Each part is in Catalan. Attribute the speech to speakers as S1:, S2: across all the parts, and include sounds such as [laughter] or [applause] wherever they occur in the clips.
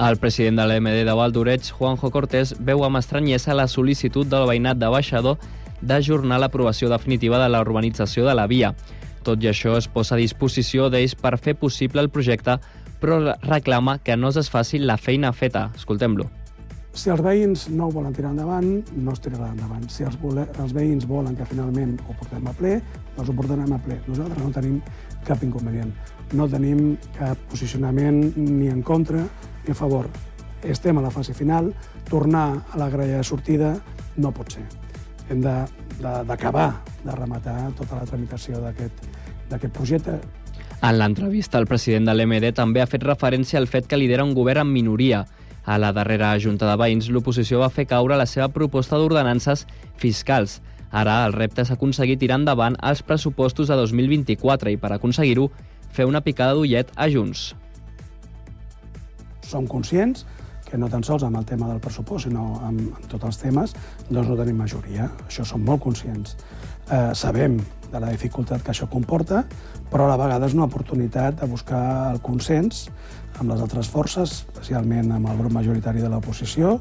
S1: El president de l'MD de Valdoreig, Juanjo Cortés, veu amb estranyesa la sol·licitud del veïnat de Baixador d'ajornar l'aprovació definitiva de la urbanització de la via. Tot i això, es posa a disposició d'ells per fer possible el projecte, però reclama que no es desfaci la feina feta. Escoltem-lo.
S2: Si els veïns no ho volen tirar endavant, no es tirarà endavant. Si els, vole, els veïns volen que finalment ho portem a ple, doncs ho portarem a ple. Nosaltres no tenim cap inconvenient. No tenim cap posicionament ni en contra a favor. Estem a la fase final, tornar a la grella de sortida no pot ser. Hem d'acabar de, de, de rematar tota la tramitació d'aquest projecte.
S1: En l'entrevista, el president de l'MD també ha fet referència al fet que lidera un govern en minoria. A la darrera Junta de Veïns, l'oposició va fer caure la seva proposta d'ordenances fiscals. Ara el repte és aconseguir tirar endavant els pressupostos de 2024 i per aconseguir-ho fer una picada d'ullet a Junts.
S2: Som conscients que no tan sols amb el tema del pressupost, sinó amb, amb tots els temes, doncs no tenim majoria. Això som molt conscients. Eh, sabem de la dificultat que això comporta, però a la vegada és una oportunitat de buscar el consens amb les altres forces, especialment amb el grup majoritari de l'oposició,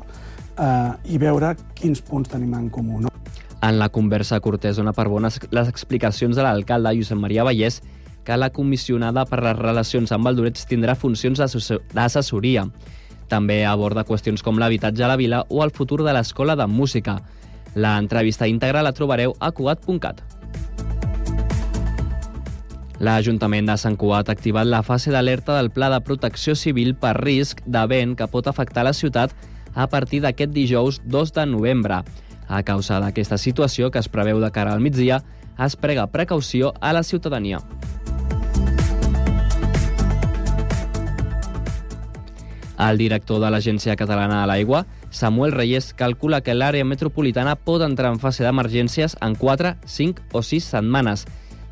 S2: eh, i veure quins punts tenim en comú. No?
S1: En la conversa Cortés dona per bones les explicacions de l'alcalde Josep Maria Vallès que la comissionada per les relacions amb Valdoreig tindrà funcions d'assessoria. També aborda qüestions com l'habitatge a la vila o el futur de l'Escola de Música. La entrevista íntegra la trobareu a cugat.cat. L'Ajuntament de Sant Cugat ha activat la fase d'alerta del Pla de Protecció Civil per risc de vent que pot afectar la ciutat a partir d'aquest dijous 2 de novembre. A causa d'aquesta situació que es preveu de cara al migdia, es prega precaució a la ciutadania. El director de l'Agència Catalana de l'Aigua, Samuel Reyes, calcula que l'àrea metropolitana pot entrar en fase d'emergències en 4, 5 o 6 setmanes,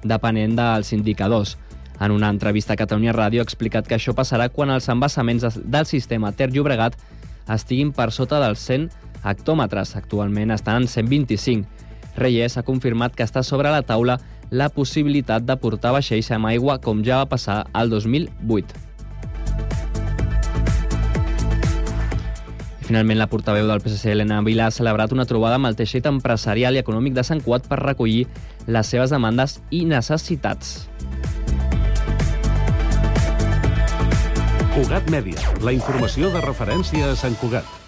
S1: depenent dels indicadors. En una entrevista a Catalunya Ràdio ha explicat que això passarà quan els embassaments del sistema Ter Llobregat estiguin per sota dels 100 hectòmetres. Actualment estan en 125. Reyes ha confirmat que està sobre la taula la possibilitat de portar vaixells amb aigua com ja va passar al 2008. Finalment, la portaveu del PSC, Helena Vila, ha celebrat una trobada amb el teixit empresarial i econòmic de Sant Cuat per recollir les seves demandes i necessitats.
S3: Cugat Mèdia, la informació de referència a Sant Cugat.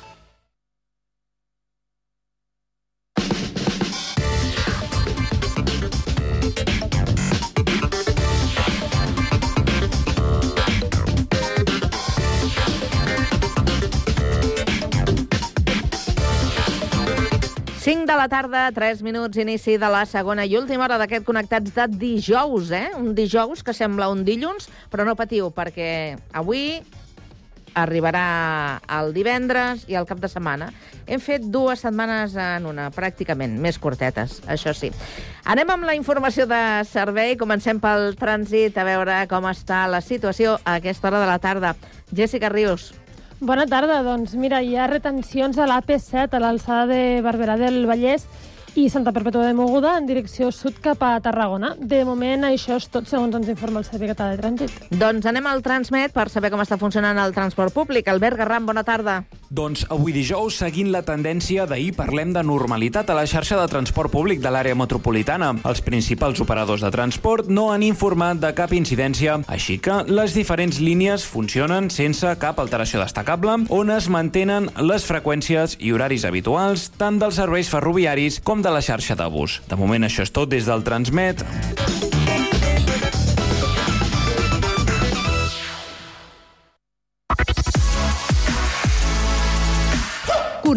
S4: 5 de la tarda, 3 minuts, inici de la segona i última hora d'aquest Connectats de dijous, eh? Un dijous que sembla un dilluns, però no patiu, perquè avui arribarà el divendres i el cap de setmana. Hem fet dues setmanes en una, pràcticament, més curtetes, això sí. Anem amb la informació de servei. Comencem pel trànsit, a veure com està la situació a aquesta hora de la tarda. Jessica Rius,
S5: Bona tarda. Doncs mira, hi ha retencions a l'AP7 a l'alçada de Barberà del Vallès i Santa Perpètua de Moguda en direcció sud cap a Tarragona. De moment, això és tot segons ens informa el Servei Català de Trànsit.
S4: Doncs anem al Transmet per saber com està funcionant el transport públic. Albert Garram, bona tarda.
S6: Doncs avui dijous, seguint la tendència d'ahir, parlem de normalitat a la xarxa de transport públic de l'àrea metropolitana. Els principals operadors de transport no han informat de cap incidència, així que les diferents línies funcionen sense cap alteració destacable, on es mantenen les freqüències i horaris habituals tant dels serveis ferroviaris com de la xarxa de bus. De moment això és tot des del Transmet.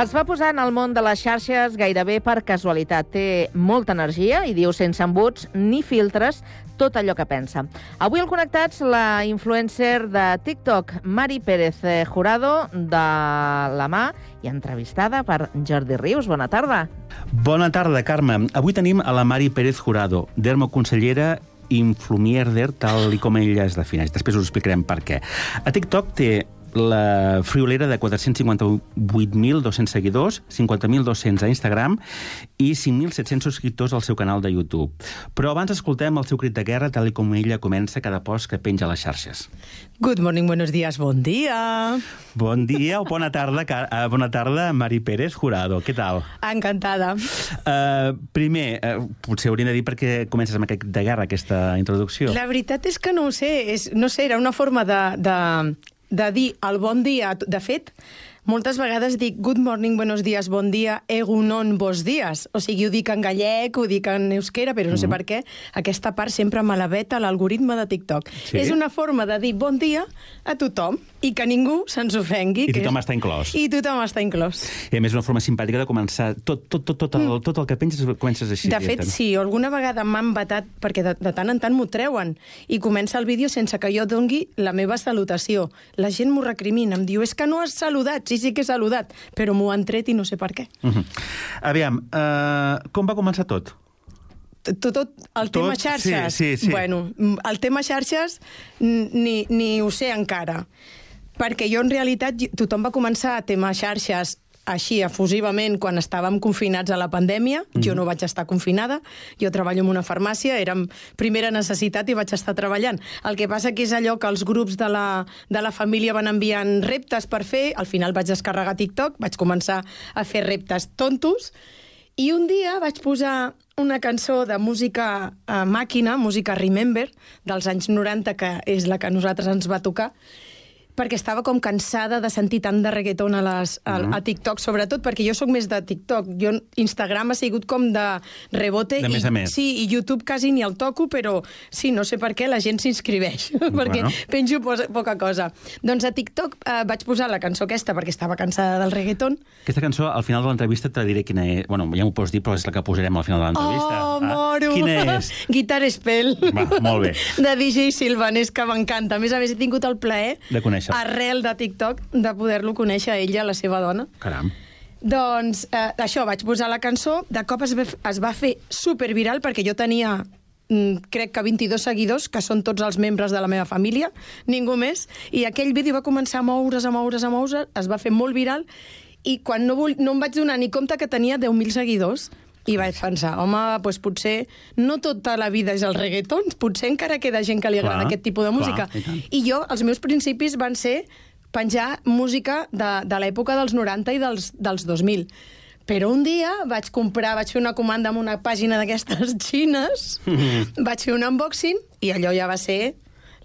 S4: Es va posar en el món de les xarxes gairebé per casualitat. Té molta energia i diu sense embuts ni filtres tot allò que pensa. Avui al Connectats, la influencer de TikTok, Mari Pérez eh, Jurado, de la mà i entrevistada per Jordi Rius. Bona tarda.
S7: Bona tarda, Carme. Avui tenim a la Mari Pérez Jurado, dermoconsellera influmierder, tal i com ella es defineix. Després us explicarem per què. A TikTok té la friolera de 458.200 seguidors, 50.200 a Instagram i 5.700 subscriptors al seu canal de YouTube. Però abans escoltem el seu crit de guerra tal com ella comença cada post que penja a les xarxes.
S8: Good morning, buenos días, bon dia.
S7: Bon dia o bona tarda, uh, bona tarda, Mari Pérez Jurado. Què tal?
S8: Encantada.
S7: Uh, primer, uh, potser hauríem de dir per què comences amb aquest de guerra, aquesta introducció.
S8: La veritat és que no ho sé, és, no sé, era una forma de, de, de dir el bon dia. De fet, moltes vegades dic good morning, buenos días, bon dia, egunon, bons dies. O sigui, ho dic en gallec, ho dic en euskera, però no sé
S7: Mhm.
S8: per què. Aquesta part sempre me la veta l'algoritme de TikTok.
S7: Sí?
S8: És una forma de dir bon dia a tothom i que ningú se'ns ofengui.
S7: I tothom
S8: és-
S7: està inclòs.
S8: I tothom està inclòs.
S7: I a més, una forma simpàtica de començar tot, tot, tot, tot, el, tot el que penses, comences així.
S8: Mm. De fet, sí, alguna vegada m'han vetat, perquè de, de tant en tant m'ho treuen, i comença el vídeo sense que jo dongui la meva salutació. La gent m'ho recrimina, em diu, és que no has saludat, sí, sí que he saludat, però m'ho han tret i no sé per què.
S7: Uh -huh. Aviam, uh, com va començar tot?
S8: Tot, tot el
S7: Tot?
S8: tema xarxes,
S7: Sí, sí, sí.
S8: bueno, el tema xarxes ni, ni ho sé encara, perquè jo en realitat tothom va començar a tema xarxes així efusivament quan estàvem confinats a la pandèmia. Jo no vaig estar confinada, jo treballo en una farmàcia, era en primera necessitat i vaig estar treballant. El que passa que és allò que els grups de la, de la família van enviant reptes per fer, al final vaig descarregar TikTok, vaig començar a fer reptes tontos, i un dia vaig posar una cançó de música a màquina, música Remember, dels anys 90, que és la que a nosaltres ens va tocar, perquè estava com cansada de sentir tant de reggaeton a, les, a,
S7: Mhm.
S8: a TikTok, sobretot perquè jo sóc més de TikTok. Jo, Instagram ha sigut com de rebote.
S7: De més
S8: i,
S7: a més.
S8: Sí, i YouTube quasi ni el toco, però sí, no sé per què la gent s'inscriveix, [laughs] perquè
S7: Bueno.
S8: penjo posa, poca cosa. Doncs a TikTok eh, vaig posar la cançó aquesta perquè estava cansada del reggaeton,
S7: Aquesta cançó, al final de l'entrevista, te diré quina és. Bueno, ja m'ho pots dir, però és la que posarem al final de l'entrevista.
S8: Oh,
S7: Ah,
S8: moro!
S7: Quina és? [laughs]
S8: Guitar Spell.
S7: Va, molt bé.
S8: De DJ Silvan, és que m'encanta. A més a més, he tingut el plaer,
S7: De conèixer-lo.
S8: arrel de TikTok, de poder-lo conèixer a ella, la seva dona.
S7: Caram.
S8: Doncs eh, això, vaig posar la cançó, de cop es va, es va fer superviral perquè jo tenia mm, crec que 22 seguidors, que són tots els membres de la meva família, ningú més, i aquell vídeo va començar a moure's, a moure's, a moure's, es va fer molt viral, i quan no, vol, no em vaig donar ni compte que tenia 10.000 seguidors, i vaig pensar, home, doncs potser no tota la vida és el reggaeton, potser encara queda gent que li agrada
S7: Clar,
S8: aquest tipus de música.
S7: clar, i.
S8: I jo, els meus principis van ser penjar música de, de l'època dels 90 i dels, dels 2000. Però un dia vaig comprar, vaig fer una comanda amb una pàgina d'aquestes [laughs] xines, vaig fer un unboxing i allò ja va ser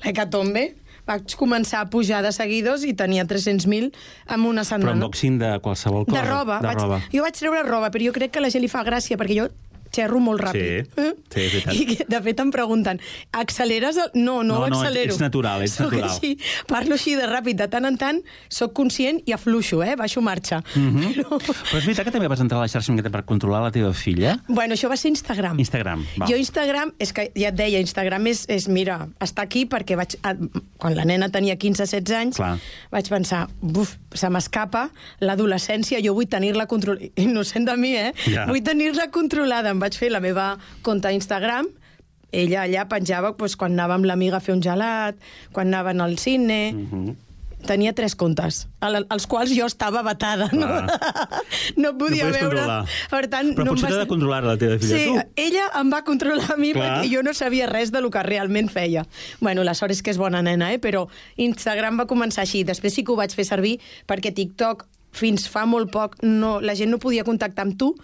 S8: l'hecatombe. Vaig començar a pujar de seguidors i tenia 300.000 en una
S7: Però
S8: setmana.
S7: unboxing de qualsevol cosa.
S8: De roba.
S7: De
S8: vaig,
S7: roba.
S8: Jo vaig treure roba, però jo crec que a la gent li fa gràcia, perquè jo xerro molt ràpid.
S7: Sí, sí, és veritat. [laughs]
S8: I, que, de fet, em pregunten, acceleres? El... No, no,
S7: No, no,
S8: accelero.
S7: ets natural, ets
S8: Soc
S7: natural.
S8: Així, parlo així de ràpid. De tant en tant, sóc conscient i afluixo, eh? Baixo marxa.
S7: Mhm. [laughs]
S8: Però...
S7: Però és veritat que també vas entrar a la xarxa per controlar la teva filla?
S8: Bueno, això va ser Instagram.
S7: Instagram, va.
S8: Jo Instagram, és que ja et deia, Instagram és, és mira, està aquí perquè vaig, a, quan la nena tenia 15-16 anys,
S7: Clar.
S8: vaig pensar, buf, se m'escapa l'adolescència, jo vull tenir-la controlada, [laughs] innocent de mi, eh?
S7: Ja.
S8: Vull tenir-la controlada. Em vaig fer la meva compte a Instagram, ella allà penjava doncs, quan anava amb l'amiga a fer un gelat, quan anaven al cine...
S7: Mhm.
S8: Tenia tres comptes, al- als quals jo estava vetada. No, [laughs] no podia
S7: podies
S8: veure.
S7: controlar.
S8: Per tant,
S7: Però
S8: no
S7: potser
S8: va
S7: t'ha de controlar la teva filla,
S8: sí,
S7: tu.
S8: ella em va controlar a mi
S7: Clar.
S8: perquè jo no sabia res de lo que realment feia. Bueno, la sort és que és bona nena, eh? però Instagram va començar així. Després sí que ho vaig fer servir perquè TikTok fins fa molt poc no, la gent no podia contactar amb tu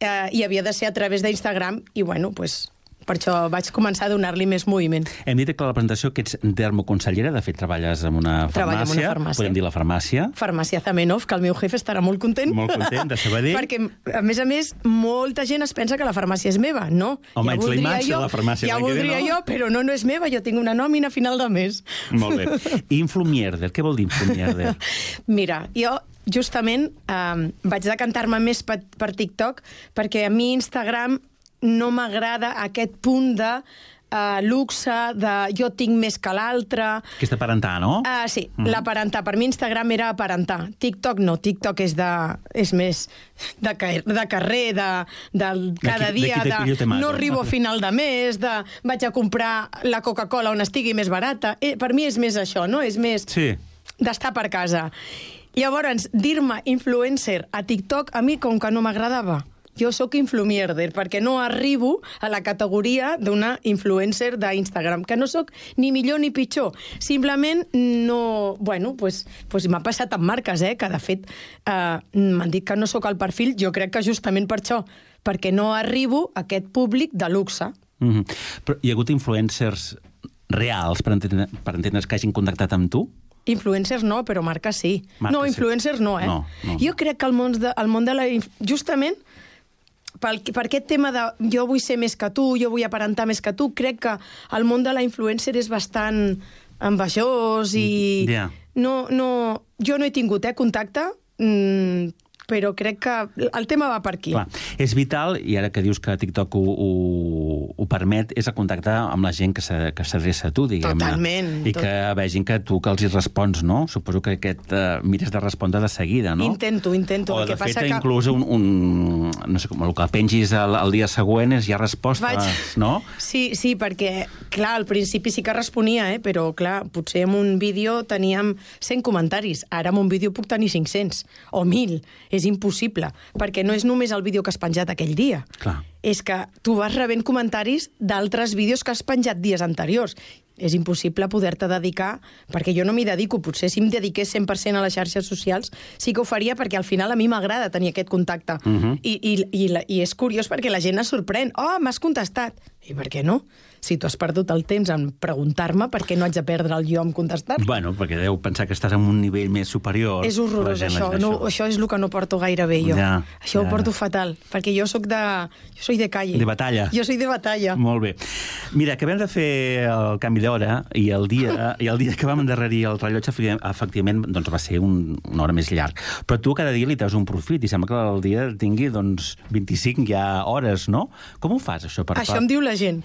S8: eh, i havia de ser a través d'Instagram i bueno, pues, Per això vaig començar a donar-li més moviment.
S7: Hem dit que a la presentació que ets dermoconsellera, de fet treballes en una
S8: Treballo en
S7: farmàcia,
S8: una farmàcia.
S7: podem dir la farmàcia.
S8: Farmàcia Zamenhof, que el meu jefe estarà molt content.
S7: Molt content, de Sabadell. [laughs]
S8: Perquè, a més a més, molta gent es pensa que la farmàcia és meva. No.
S7: Home, ets la imatge de la farmàcia,
S8: Ja voldria
S7: no?
S8: jo, però no, no és meva. Jo tinc una nòmina a final de mes.
S7: Molt bé. [laughs] Influmierder, què vol dir influmierder? [laughs]
S8: Mira, jo justament eh, vaig decantar-me més per, per TikTok perquè a mi Instagram no m'agrada aquest punt de uh, luxe, de jo tinc més que l'altre...
S7: que és d'aparentar, no?
S8: Uh, sí, mm. l'aparentar. Per mi Instagram era aparentar. TikTok no, TikTok és, de, és més de, de carrer, de, de cada
S7: de
S8: dia,
S7: qui te pillo te mato.
S8: no arribo a final de mes, de vaig a comprar la Coca-Cola on estigui més barata. Eh, per mi és més això, no? És més
S7: Sí.
S8: d'estar per casa. Llavors, dir-me influencer a TikTok, a mi com que no m'agradava. Jo sóc influmierder, perquè no arribo a la categoria d'una influencer d'Instagram, que no sóc ni millor ni pitjor. Simplement no... Bueno, pues, pues m'ha passat amb marques, eh, que de fet eh, m'han dit que no sóc al perfil, jo crec que justament per això, perquè no arribo a aquest públic de luxe.
S7: Mm -hmm. Però hi ha hagut influencers reals, per, entendre, per entendre's, que hagin contactat amb tu?
S8: Influencers no, però marques sí.
S7: Marques
S8: no,
S7: sí.
S8: influencers no, eh?
S7: No, no.
S8: Jo crec que el món de, el món de la... Justament pel, per aquest tema de jo vull ser més que tu, jo vull aparentar més que tu, crec que el món de la influencer és bastant envejós i...
S7: Ja.
S8: No, no, jo no he tingut eh, contacte, mm, però crec que el tema va per aquí.
S7: Clar, és vital, i ara que dius que TikTok ho, ho, ho permet, és a contactar amb la gent que s'adreça a tu, diguem-ne.
S8: Totalment,
S7: I
S8: tot.
S7: que vegin que tu que els hi respons, no? Suposo que aquest uh, mires de respondre de seguida, no?
S8: Intento, intento.
S7: O,
S8: el
S7: de
S8: que
S7: fet,
S8: passa que...
S7: inclús un, un, no sé com, el que pengis el, el dia següent és ja respostes,
S8: Vaig-
S7: no?
S8: Sí, sí, perquè, clar, al principi sí que responia, eh? però, clar, potser en un vídeo teníem 100 comentaris. Ara en un vídeo puc tenir 500 o 1.000. És impossible, perquè no és només el vídeo que has penjat aquell dia.
S7: Clar.
S8: És que tu vas rebent comentaris d'altres vídeos que has penjat dies anteriors. És impossible poder-te dedicar, perquè jo no m'hi dedico. Potser si em dediqués 100% a les xarxes socials sí que ho faria, perquè al final a mi m'agrada tenir aquest contacte.
S7: Mhm.
S8: I, i, i, la- I és curiós perquè la gent es sorprèn. Oh, m'has contestat. I per què no? Si tu has perdut el temps en preguntar-me, per què no haig de perdre el jo en contestar?
S7: Bueno, perquè deu pensar que estàs en un nivell més superior.
S8: És horrorós, això. No, això és el que no porto gaire bé, jo.
S7: Ja,
S8: això
S7: ja.
S8: ho porto fatal, perquè jo sóc de... Jo soy de calle.
S7: De batalla.
S8: Jo soy de batalla.
S7: Molt bé. Mira, acabem de fer el canvi d'hora i el dia [laughs] i el dia que vam endarrerir el rellotge, efectivament- efectivament, doncs va ser un, una hora més llarg. Però tu cada dia li treus un profit i sembla que el dia tingui doncs, 25 ja hores, no? Com ho fas, això? Per,
S8: Això em diu la gent.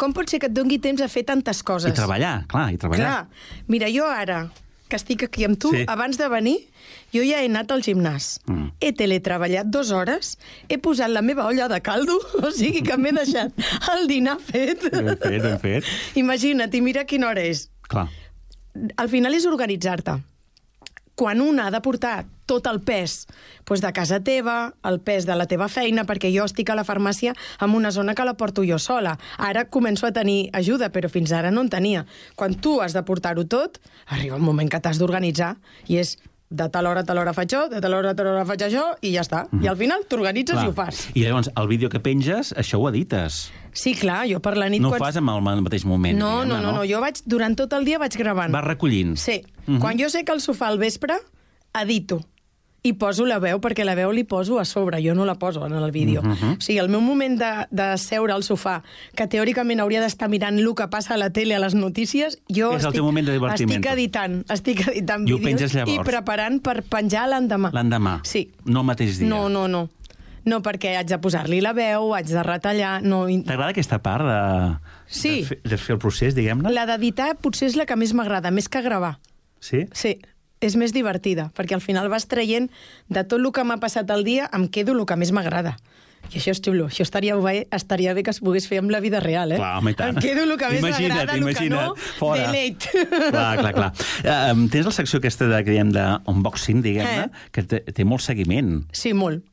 S8: Com pot ser que et doni temps a fer tantes coses?
S7: I treballar, clar, i treballar.
S8: Clar. Mira, jo ara, que estic aquí amb tu,
S7: sí.
S8: abans de venir, jo ja he anat al gimnàs.
S7: Mm.
S8: He teletreballat dues hores, he posat la meva olla de caldo, [laughs] o sigui que m'he deixat el dinar fet.
S7: Ben fet, ben fet.
S8: Imagina't, i mira quina hora és.
S7: Clar.
S8: Al final és organitzar-te. Quan una ha de portar tot el pes doncs de casa teva, el pes de la teva feina, perquè jo estic a la farmàcia en una zona que la porto jo sola. Ara començo a tenir ajuda, però fins ara no en tenia. Quan tu has de portar-ho tot, arriba un moment que t'has d'organitzar i és de tal hora a tal hora faig això, de tal hora a tal hora faig això, i ja està. I al final t'organitzes i ho fas.
S7: I llavors, el vídeo que penges, això ho edites.
S8: Sí, clar, jo per la nit...
S7: No ho
S8: quan-
S7: fas amb el ma- mateix moment.
S8: No, no,
S7: diguem-ne,
S8: no, no, jo vaig, durant tot el dia vaig gravant.
S7: Vas recollint.
S8: Sí.
S7: Mhm.
S8: Quan jo sé que al sofà al vespre, edito i poso la veu, perquè la veu li poso a sobre, jo no la poso en el vídeo.
S7: Mhm.
S8: O sigui, el meu moment de, de seure al sofà, que teòricament hauria d'estar mirant el que passa a la tele, a les notícies, jo
S7: És el
S8: estic,
S7: teu moment de divertiment.
S8: estic editant, estic editant
S7: I
S8: vídeos i preparant per penjar l'endemà.
S7: L'endemà.
S8: Sí.
S7: No el mateix dia.
S8: No, no, no. No, perquè haig de posar-li la veu, haig de retallar... No,
S7: T'agrada aquesta part de,
S8: Sí.
S7: de, fer, de fer el procés, diguem-ne?
S8: la d'editar potser és la que més m'agrada, més que gravar.
S7: Sí?
S8: Sí, és més divertida, perquè al final vas traient de tot el que m'ha passat al dia, em quedo el que més m'agrada. I això és xulo. Això estaria bé, estaria bé que es pogués fer amb la vida real, eh?
S7: Clar, home, i tant.
S8: Em quedo el que més m'agrada, el que no,
S7: Fora.
S8: delete.
S7: Clar, clar, clar. Uh, tens la secció aquesta de, que diem d'unboxing, diguem-ne,
S8: Eh.
S7: que té, té molt seguiment.
S8: Sí, molt.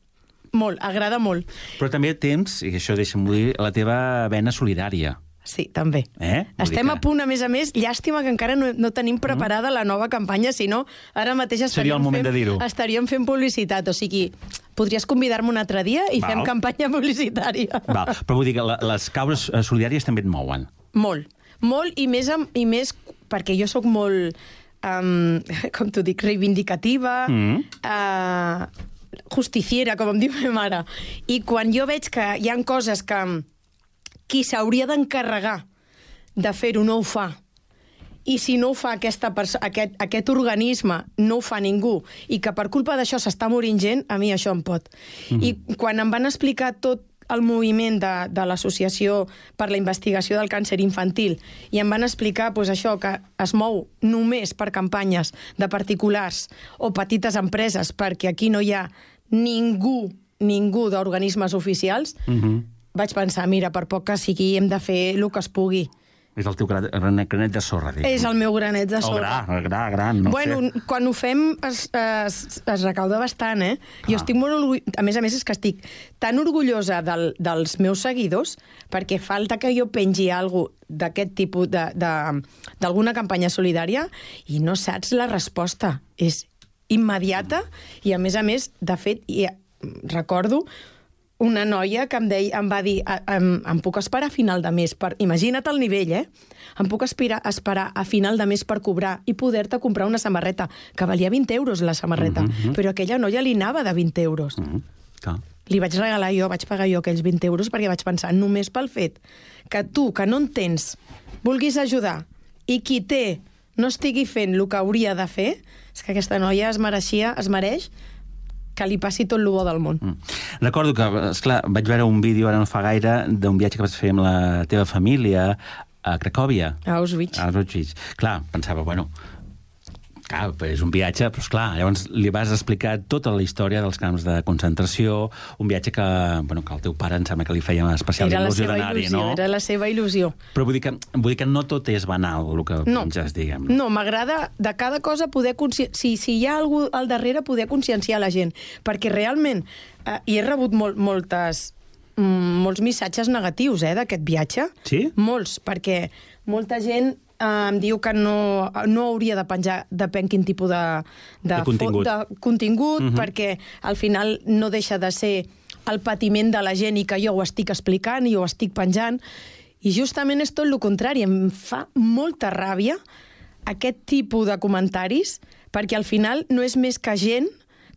S8: Molt, agrada molt.
S7: Però també tens, i això deixa'm dir, la teva vena solidària.
S8: Sí, també.
S7: Eh?
S8: Estem a punt, a més a més, llàstima que encara no, no tenim preparada la nova campanya, si no, ara mateix estaríem,
S7: Seria el moment
S8: fent, estaríem fent publicitat. O sigui, podries convidar-me un altre dia i
S7: Val.
S8: fem campanya publicitària.
S7: Val, però vull dir que les causes eh, solidàries també et mouen.
S8: Molt. Molt, i més, amb, i més perquè jo sóc molt, um, [laughs] com t'ho dic, reivindicativa,
S7: Mm.
S8: uh, justiciera, com em diu ma mare. I quan jo veig que hi han coses que qui s'hauria d'encarregar de fer-ho no ho fa, i si no ho fa aquesta aquest, aquest organisme, no ho fa ningú, i que per culpa d'això s'està morint gent, a mi això em pot. I quan em van explicar tot el moviment de, de l'Associació per la Investigació del Càncer Infantil i em van explicar pues, això que es mou només per campanyes de particulars o petites empreses perquè aquí no hi ha ningú, ningú d'organismes oficials,
S7: Mhm.
S8: Vaig pensar, mira, per poc que sigui, hem de fer el que es pugui.
S7: És el teu gra- granet, granet de sorra, diguem.
S8: És el meu granet de
S7: O
S8: sorra.
S7: gra, gra, gran, no
S8: bueno,
S7: sé.
S8: quan ho fem es, es, es recauda bastant, eh? Jo
S7: Ah.
S8: estic molt orgull... A més a més, és que estic tan orgullosa del, dels meus seguidors perquè falta que jo pengi alguna d'aquest tipus d'alguna campanya solidària i no saps la resposta. És immediata i, a més a més, de fet, eh, recordo una noia que em, deia, em va dir "A- em, em puc esperar a final de mes per... Imagina't el nivell, eh? Em puc aspirar, esperar a final de mes per cobrar i poder-te comprar una samarreta, que valia 20 euros la samarreta,
S7: Mhm.
S8: però aquella noia li anava de 20 euros.
S7: Mm, clar.
S8: Li vaig regalar jo, vaig pagar jo aquells 20 euros perquè vaig pensar, només pel fet que tu, que no en tens, vulguis ajudar i qui té no estigui fent el que hauria de fer, és que aquesta noia es mereixia, es mereix que li passi tot el bo del món.
S7: Mm. Recordo que, esclar, vaig veure un vídeo ara no fa gaire d'un viatge que vas fer amb la teva família a Cracòvia.
S8: A Auschwitz.
S7: A Auschwitz. Clar, pensava, bueno, clar, és un viatge, però esclar, llavors li vas explicar tota la història dels camps de concentració, un viatge que, bueno, que el teu pare em sembla que li feia especial
S8: Era
S7: il·lusió d'anar-hi, no?
S8: era la seva il·lusió.
S7: Però vull dir, que, vull dir que no tot és banal, el que
S8: No.
S7: penges, diguem.
S8: No, m'agrada de cada cosa poder... consci- Si, si hi ha algú al darrere, poder conscienciar la gent. Perquè realment, eh, i he rebut molt, moltes, mm, molts missatges negatius eh, d'aquest viatge.
S7: Sí?
S8: Molts, perquè molta gent em diu que no, no hauria de penjar depèn quin tipus de, de,
S7: De contingut.
S8: de contingut
S7: Mhm.
S8: perquè al final no deixa de ser el patiment de la gent i que jo ho estic explicant i ho estic penjant. I justament és tot el contrari. Em fa molta ràbia aquest tipus de comentaris perquè al final no és més que gent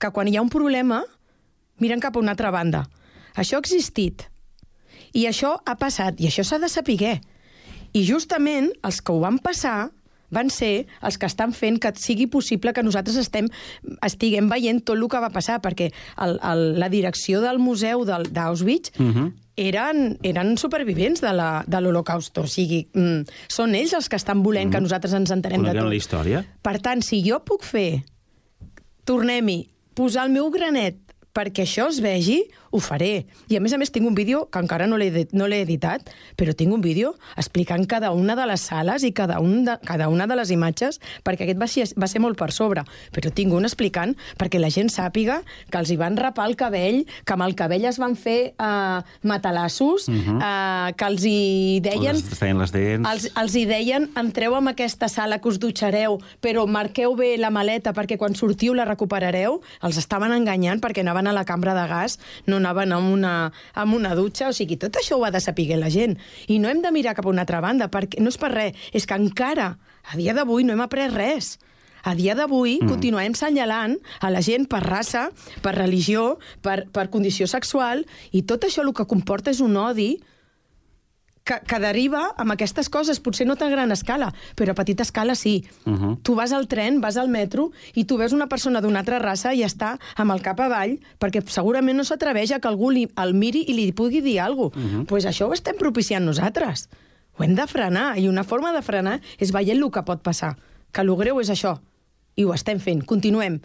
S8: que quan hi ha un problema miren cap a una altra banda. Això ha existit. I això ha passat, i això s'ha de saber. I justament els que ho van passar van ser els que estan fent que sigui possible que nosaltres estem, estiguem veient tot el que va passar, perquè el, el, la direcció del museu del- d'Auschwitz
S7: Mhm.
S8: eren, eren supervivents de la- de l'Holocaust. O sigui, mm, són ells els que estan volent que nosaltres ens entenem de
S7: Coneguem
S8: tot.
S7: la història.
S8: Per tant, si jo puc fer, tornem-hi, posar el meu granet perquè això es vegi, ho faré. I a més a més tinc un vídeo que encara no l'he no editat, però tinc un vídeo explicant cada una de les sales i cada, un de, cada una de les imatges, perquè aquest va ser, va ser molt per sobre, però tinc un explicant perquè la gent sàpiga que els hi van rapar el cabell, que amb el cabell es van fer uh, matalassos, uh. -huh. uh, que els hi deien...
S7: Els feien les dents...
S8: Els, els hi deien, entreu en aquesta sala que us dutxareu, però marqueu bé la maleta perquè quan sortiu la recuperareu. Els estaven enganyant perquè anaven a la cambra de gas, no anaven amb una, amb una dutxa. O sigui, tot això ho ha de saber la gent. I no hem de mirar cap a una altra banda, perquè no és per res, és que encara, a dia d'avui, no hem après res. A dia d'avui mm. continuem senyalant a la gent per raça, per religió, per, per condició sexual, i tot això el que comporta és un odi que, que deriva amb aquestes coses, potser no tan gran escala, però a petita escala sí.
S7: Uh -huh.
S8: Tu vas al tren, vas al metro i tu veus una persona d'una altra raça i està amb el cap avall perquè segurament no s'atreveix a que algú li, el miri i li pugui dir alguna cosa.
S7: Mhm.
S8: pues això ho estem propiciant nosaltres. Ho hem de frenar i una forma de frenar és veient el que pot passar. Que el greu és això. I ho estem fent. Continuem.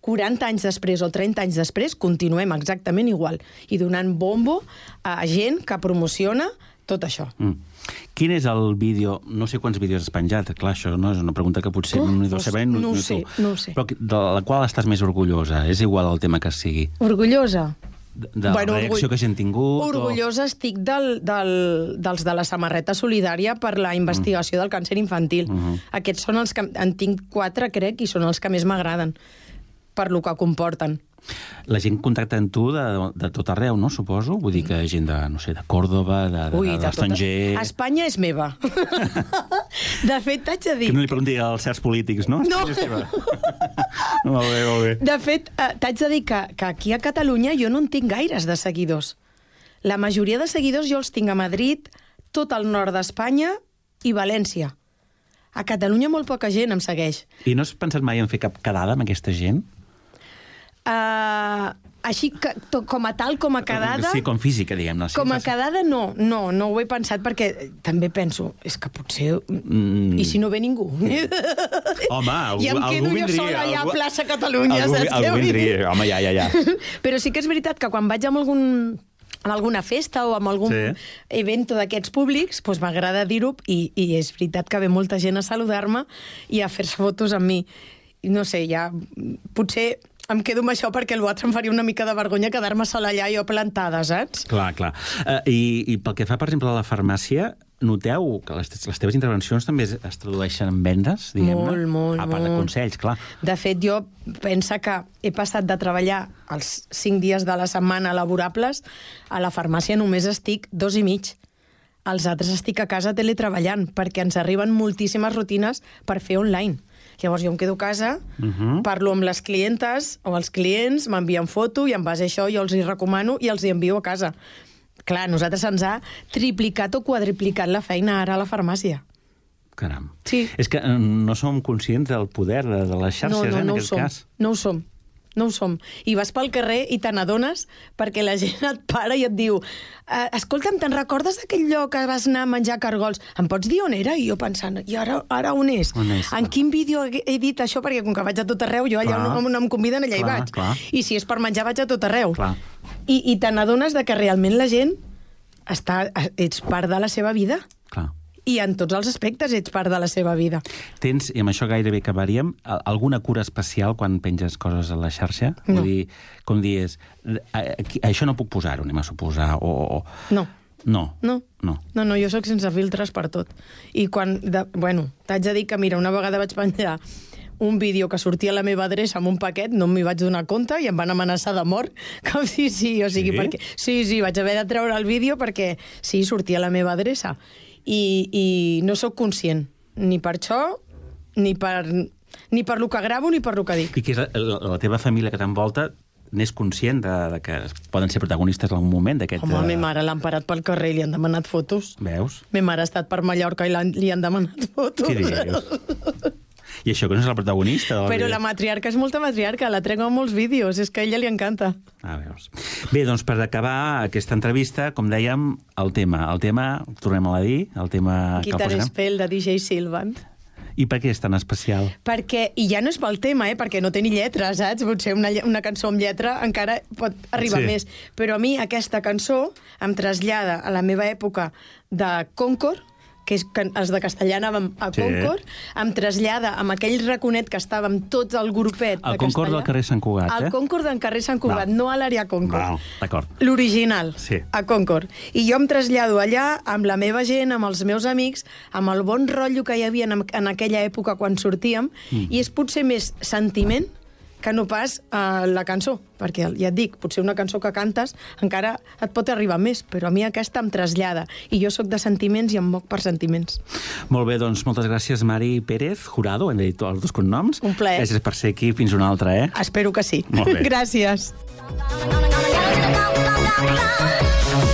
S8: 40 anys després o 30 anys després, continuem exactament igual. I donant bombo a gent que promociona tot això.
S7: Mm. Quin és el vídeo... No sé quants vídeos has penjat, clar, això no és una pregunta que potser
S8: Uf,
S7: no,
S8: no
S7: no,
S8: sé, no ho
S7: tu.
S8: sé, no ho sé.
S7: Però de la qual estàs més orgullosa? És igual el tema que sigui.
S8: Orgullosa?
S7: de, de la
S8: Bueno,
S7: reacció
S8: orgull-
S7: que hagin tingut?
S8: Orgullosa estic del, del, dels de la samarreta solidària per la investigació del càncer infantil.
S7: Mhm.
S8: Aquests són els que... En tinc quatre, crec, i són els que més m'agraden per lo que comporten.
S7: La gent contacta amb tu de, de tot arreu, no? Suposo. Vull dir que gent de, no sé, de Còrdoba, de, de,
S8: Ui,
S7: de
S8: de
S7: l'estranger...
S8: tota- Espanya és meva. [laughs] de fet, t'haig de dir...
S7: Que no li pregunti als certs polítics, no?
S8: No. [laughs]
S7: Molt bé, molt bé.
S8: De fet, eh, t'haig de dir que, que aquí a Catalunya jo no en tinc gaires de seguidors. La majoria de seguidors jo els tinc a Madrid, tot el nord d'Espanya i València. A Catalunya molt poca gent em segueix.
S7: I no has pensat mai en fer cap quedada amb aquesta gent?
S8: Uh, així que, to, com a tal, com a quedada...
S7: Sí, com física, diguem-ne. Sí,
S8: Com a quedada, no, no, no ho he pensat perquè també penso, és que potser...
S7: Mm.
S8: I si no ve ningú?
S7: Home, algú,
S8: I em
S7: algú
S8: quedo jo
S7: vindria,
S8: sola allà a
S7: algú-
S8: plaça Catalunya,
S7: algú,
S8: saps què
S7: algú vindria. Home, ja, ja, ja. [laughs]
S8: Però sí que és veritat que quan vaig amb algun amb alguna festa o amb algun
S7: Sí.
S8: evento d'aquests públics, doncs m'agrada dir-ho i, i és veritat que ve molta gent a saludar-me i a fer-se fotos amb mi. No sé, ja... Potser em quedo amb això perquè l'altre em faria una mica de vergonya quedar-me sola allà jo plantada, saps?
S7: Clar, clar. Uh, i, I pel que fa, per exemple, a la farmàcia, noteu que les, les teves intervencions també es, es tradueixen en vendes, diguem-ne?
S8: Molt, molt,
S7: A part de
S8: molt.
S7: consells, clar.
S8: De fet, jo pensa que he passat de treballar els cinc dies de la setmana laborables a la farmàcia només estic dos i mig. Els altres estic a casa teletreballant perquè ens arriben moltíssimes rutines per fer online. Llavors jo em quedo a casa, uh -huh. parlo amb les clientes o els clients, m'envien foto i en base a això jo els hi recomano i els hi envio a casa. Clar, nosaltres se'ns ha triplicat o quadriplicat la feina ara a la farmàcia.
S7: Caram.
S8: Sí.
S7: És que eh, no som conscients del poder de, de les xarxes,
S8: no, no,
S7: eh, en
S8: no
S7: aquest
S8: som.
S7: cas.
S8: No ho som. No ho som. I vas pel carrer i te n'adones perquè la gent et para i et diu "Eh, escolta'm, te'n recordes d'aquell lloc que vas anar a menjar cargols? Em pots dir on era? I jo pensant, i ara, ara on és?
S7: On és?
S8: En quin vídeo he, dit això? Perquè com que vaig a tot arreu, jo allà
S7: Clar.
S8: on, on em conviden, allà
S7: Clar,
S8: hi vaig.
S7: clar.
S8: I si és per menjar, vaig a tot arreu.
S7: Clar.
S8: I, i te n'adones de que realment la gent està, ets part de la seva vida. I en tots els aspectes ets part de la seva vida.
S7: Tens, i amb això gairebé acabaríem, alguna cura especial quan penges coses a la xarxa?
S8: No.
S7: Vull dir, com dius, "A- aquí, això no puc posar-ho, anem a suposar, o... o o-
S8: No.
S7: No.
S8: No.
S7: No.
S8: No, no, jo sóc sense filtres per tot. I quan... De, bueno, t'haig de dir que, mira, una vegada vaig penjar un vídeo que sortia a la meva adreça amb un paquet, no m'hi vaig donar compte i em van amenaçar de mort. [laughs] Com si sí, o sigui,
S7: Sí?
S8: perquè... Sí, sí, vaig haver de treure el vídeo perquè sí, sortia a la meva adreça. I, i no sóc conscient, ni per això, ni per, ni per lo que gravo, ni per lo que dic.
S7: I que és la, la, la teva família que t'envolta n'és conscient de, de que poden ser protagonistes en algun moment d'aquest...
S8: Home, a
S7: eh,
S8: mi mare l'han parat pel carrer i li han demanat fotos.
S7: Veus?
S8: Mi mare ha estat per Mallorca i li han demanat fotos.
S7: Què dius? I això que no és la protagonista?
S8: Però
S7: vídeo?
S8: la matriarca és molta matriarca, la trec en molts vídeos, és que a ella li encanta.
S7: Ah, veus. Bé, doncs per acabar aquesta entrevista, com dèiem, el tema. El tema, tornem a dir, el tema que
S8: Guitar
S7: posarem.
S8: Spell de DJ Silvan.
S7: I per què és tan especial?
S8: Perquè, i ja no és pel tema, eh? perquè no té ni lletra, saps? Potser una, una cançó amb lletra encara pot arribar
S7: Sí.
S8: més. Però a mi aquesta cançó em trasllada a la meva època de Concord, que és que els de castellà anàvem a
S7: Sí.
S8: Concord, em trasllada amb aquell raconet que estàvem tots el grupet
S7: El
S8: de
S7: Concord
S8: castellà.
S7: del carrer Sant Cugat, eh?
S8: El Concord del carrer Sant Cugat,
S7: Val.
S8: no a l'àrea Concord.
S7: D'acord.
S8: L'original,
S7: Sí.
S8: a Concord. I jo em trasllado allà amb la meva gent, amb els meus amics, amb el bon rotllo que hi havia en, en aquella època quan sortíem, mm. i és potser més sentiment que no pas uh, la cançó, perquè ja et dic, potser una cançó que cantes encara et pot arribar més, però a mi aquesta em trasllada, i jo sóc de sentiments i em moc per sentiments.
S7: Molt bé, doncs moltes gràcies, Mari Pérez, jurado, hem dit els dos cognoms.
S8: Un plaer.
S7: Gràcies per ser aquí, fins una altra, eh?
S8: Espero que sí.
S7: Molt bé. [laughs]
S8: Gràcies. [laughs]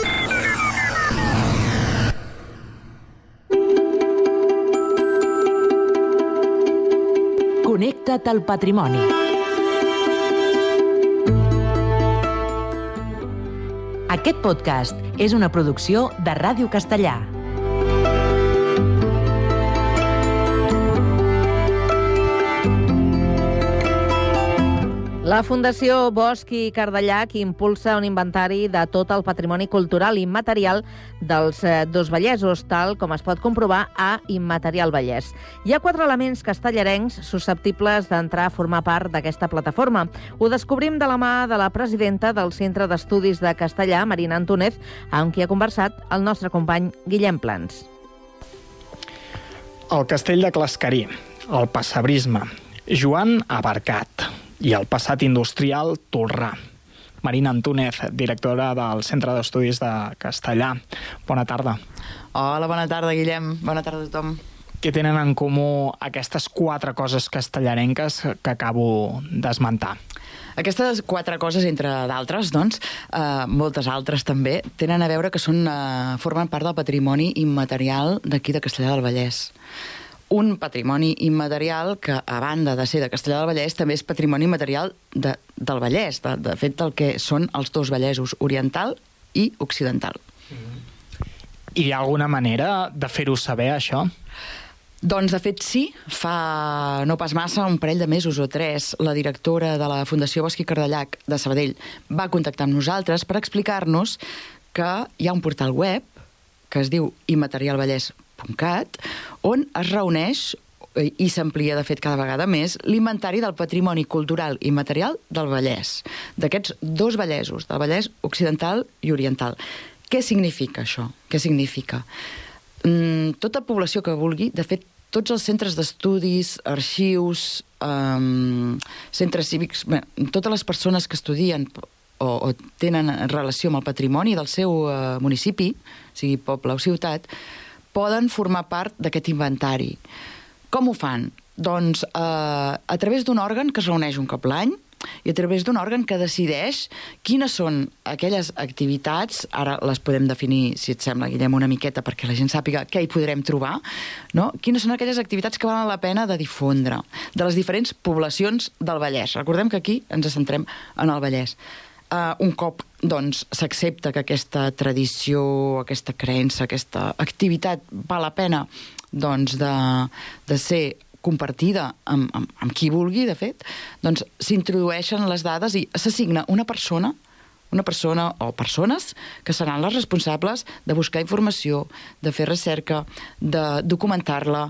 S9: Connecta't al patrimoni. Aquest podcast és una producció de Ràdio Castellà.
S4: La Fundació Bosch i Cardellac impulsa un inventari de tot el patrimoni cultural i immaterial dels eh, dos Vallesos, tal com es pot comprovar a Immaterial Vallès. Hi ha quatre elements castellarencs susceptibles d'entrar a formar part d'aquesta plataforma. Ho descobrim de la mà de la presidenta del Centre d'Estudis de Castellà, Marina Antúnez, amb qui ha conversat el nostre company Guillem Plans.
S10: El castell de Clascarí, el passabrisme, Joan Abarcat i el passat industrial Tolrà. Marina Antúnez, directora del Centre d'Estudis de Castellà. Bona tarda.
S11: Hola, bona tarda, Guillem. Bona tarda a tothom.
S10: Què tenen en comú aquestes quatre coses castellarenques que acabo d'esmentar?
S11: Aquestes quatre coses, entre d'altres, doncs, eh, moltes altres també, tenen a veure que són, eh, formen part del patrimoni immaterial d'aquí de Castellà del Vallès un patrimoni immaterial que, a banda de ser de Castellà del Vallès, també és patrimoni immaterial de, del Vallès, de, de fet del que són els dos Vallesos, oriental i occidental.
S10: I hi ha alguna manera de fer-ho saber, això?
S11: Doncs, de fet, sí. Fa no pas massa, un parell de mesos o tres, la directora de la Fundació Bosc i Cardellac de Sabadell va contactar amb nosaltres per explicar-nos que hi ha un portal web que es diu immaterialvallès.cat on es reuneix eh, i s'amplia, de fet, cada vegada més, l'inventari del patrimoni cultural i material del Vallès, d'aquests dos Vallesos, del Vallès occidental i oriental. Què significa això? Què significa? Mm, tota població que vulgui, de fet, tots els centres d'estudis, arxius, um, centres cívics, bé, totes les persones que estudien o, o tenen relació amb el patrimoni del seu uh, municipi, sigui poble o ciutat, poden formar part d'aquest inventari. Com ho fan? Doncs eh, a través d'un òrgan que es reuneix un cop l'any i a través d'un òrgan que decideix quines són aquelles activitats, ara les podem definir, si et sembla, Guillem, una miqueta perquè la gent sàpiga què hi podrem trobar, no? quines són aquelles activitats que valen la pena de difondre de les diferents poblacions del Vallès. Recordem que aquí ens centrem en el Vallès. Uh, un cop doncs s'accepta que aquesta tradició, aquesta creença, aquesta activitat val la pena doncs, de, de ser compartida amb, amb, amb qui vulgui, de fet, doncs s'introdueixen les dades i s'assigna una persona una persona o persones que seran les responsables de buscar informació, de fer recerca, de documentar-la,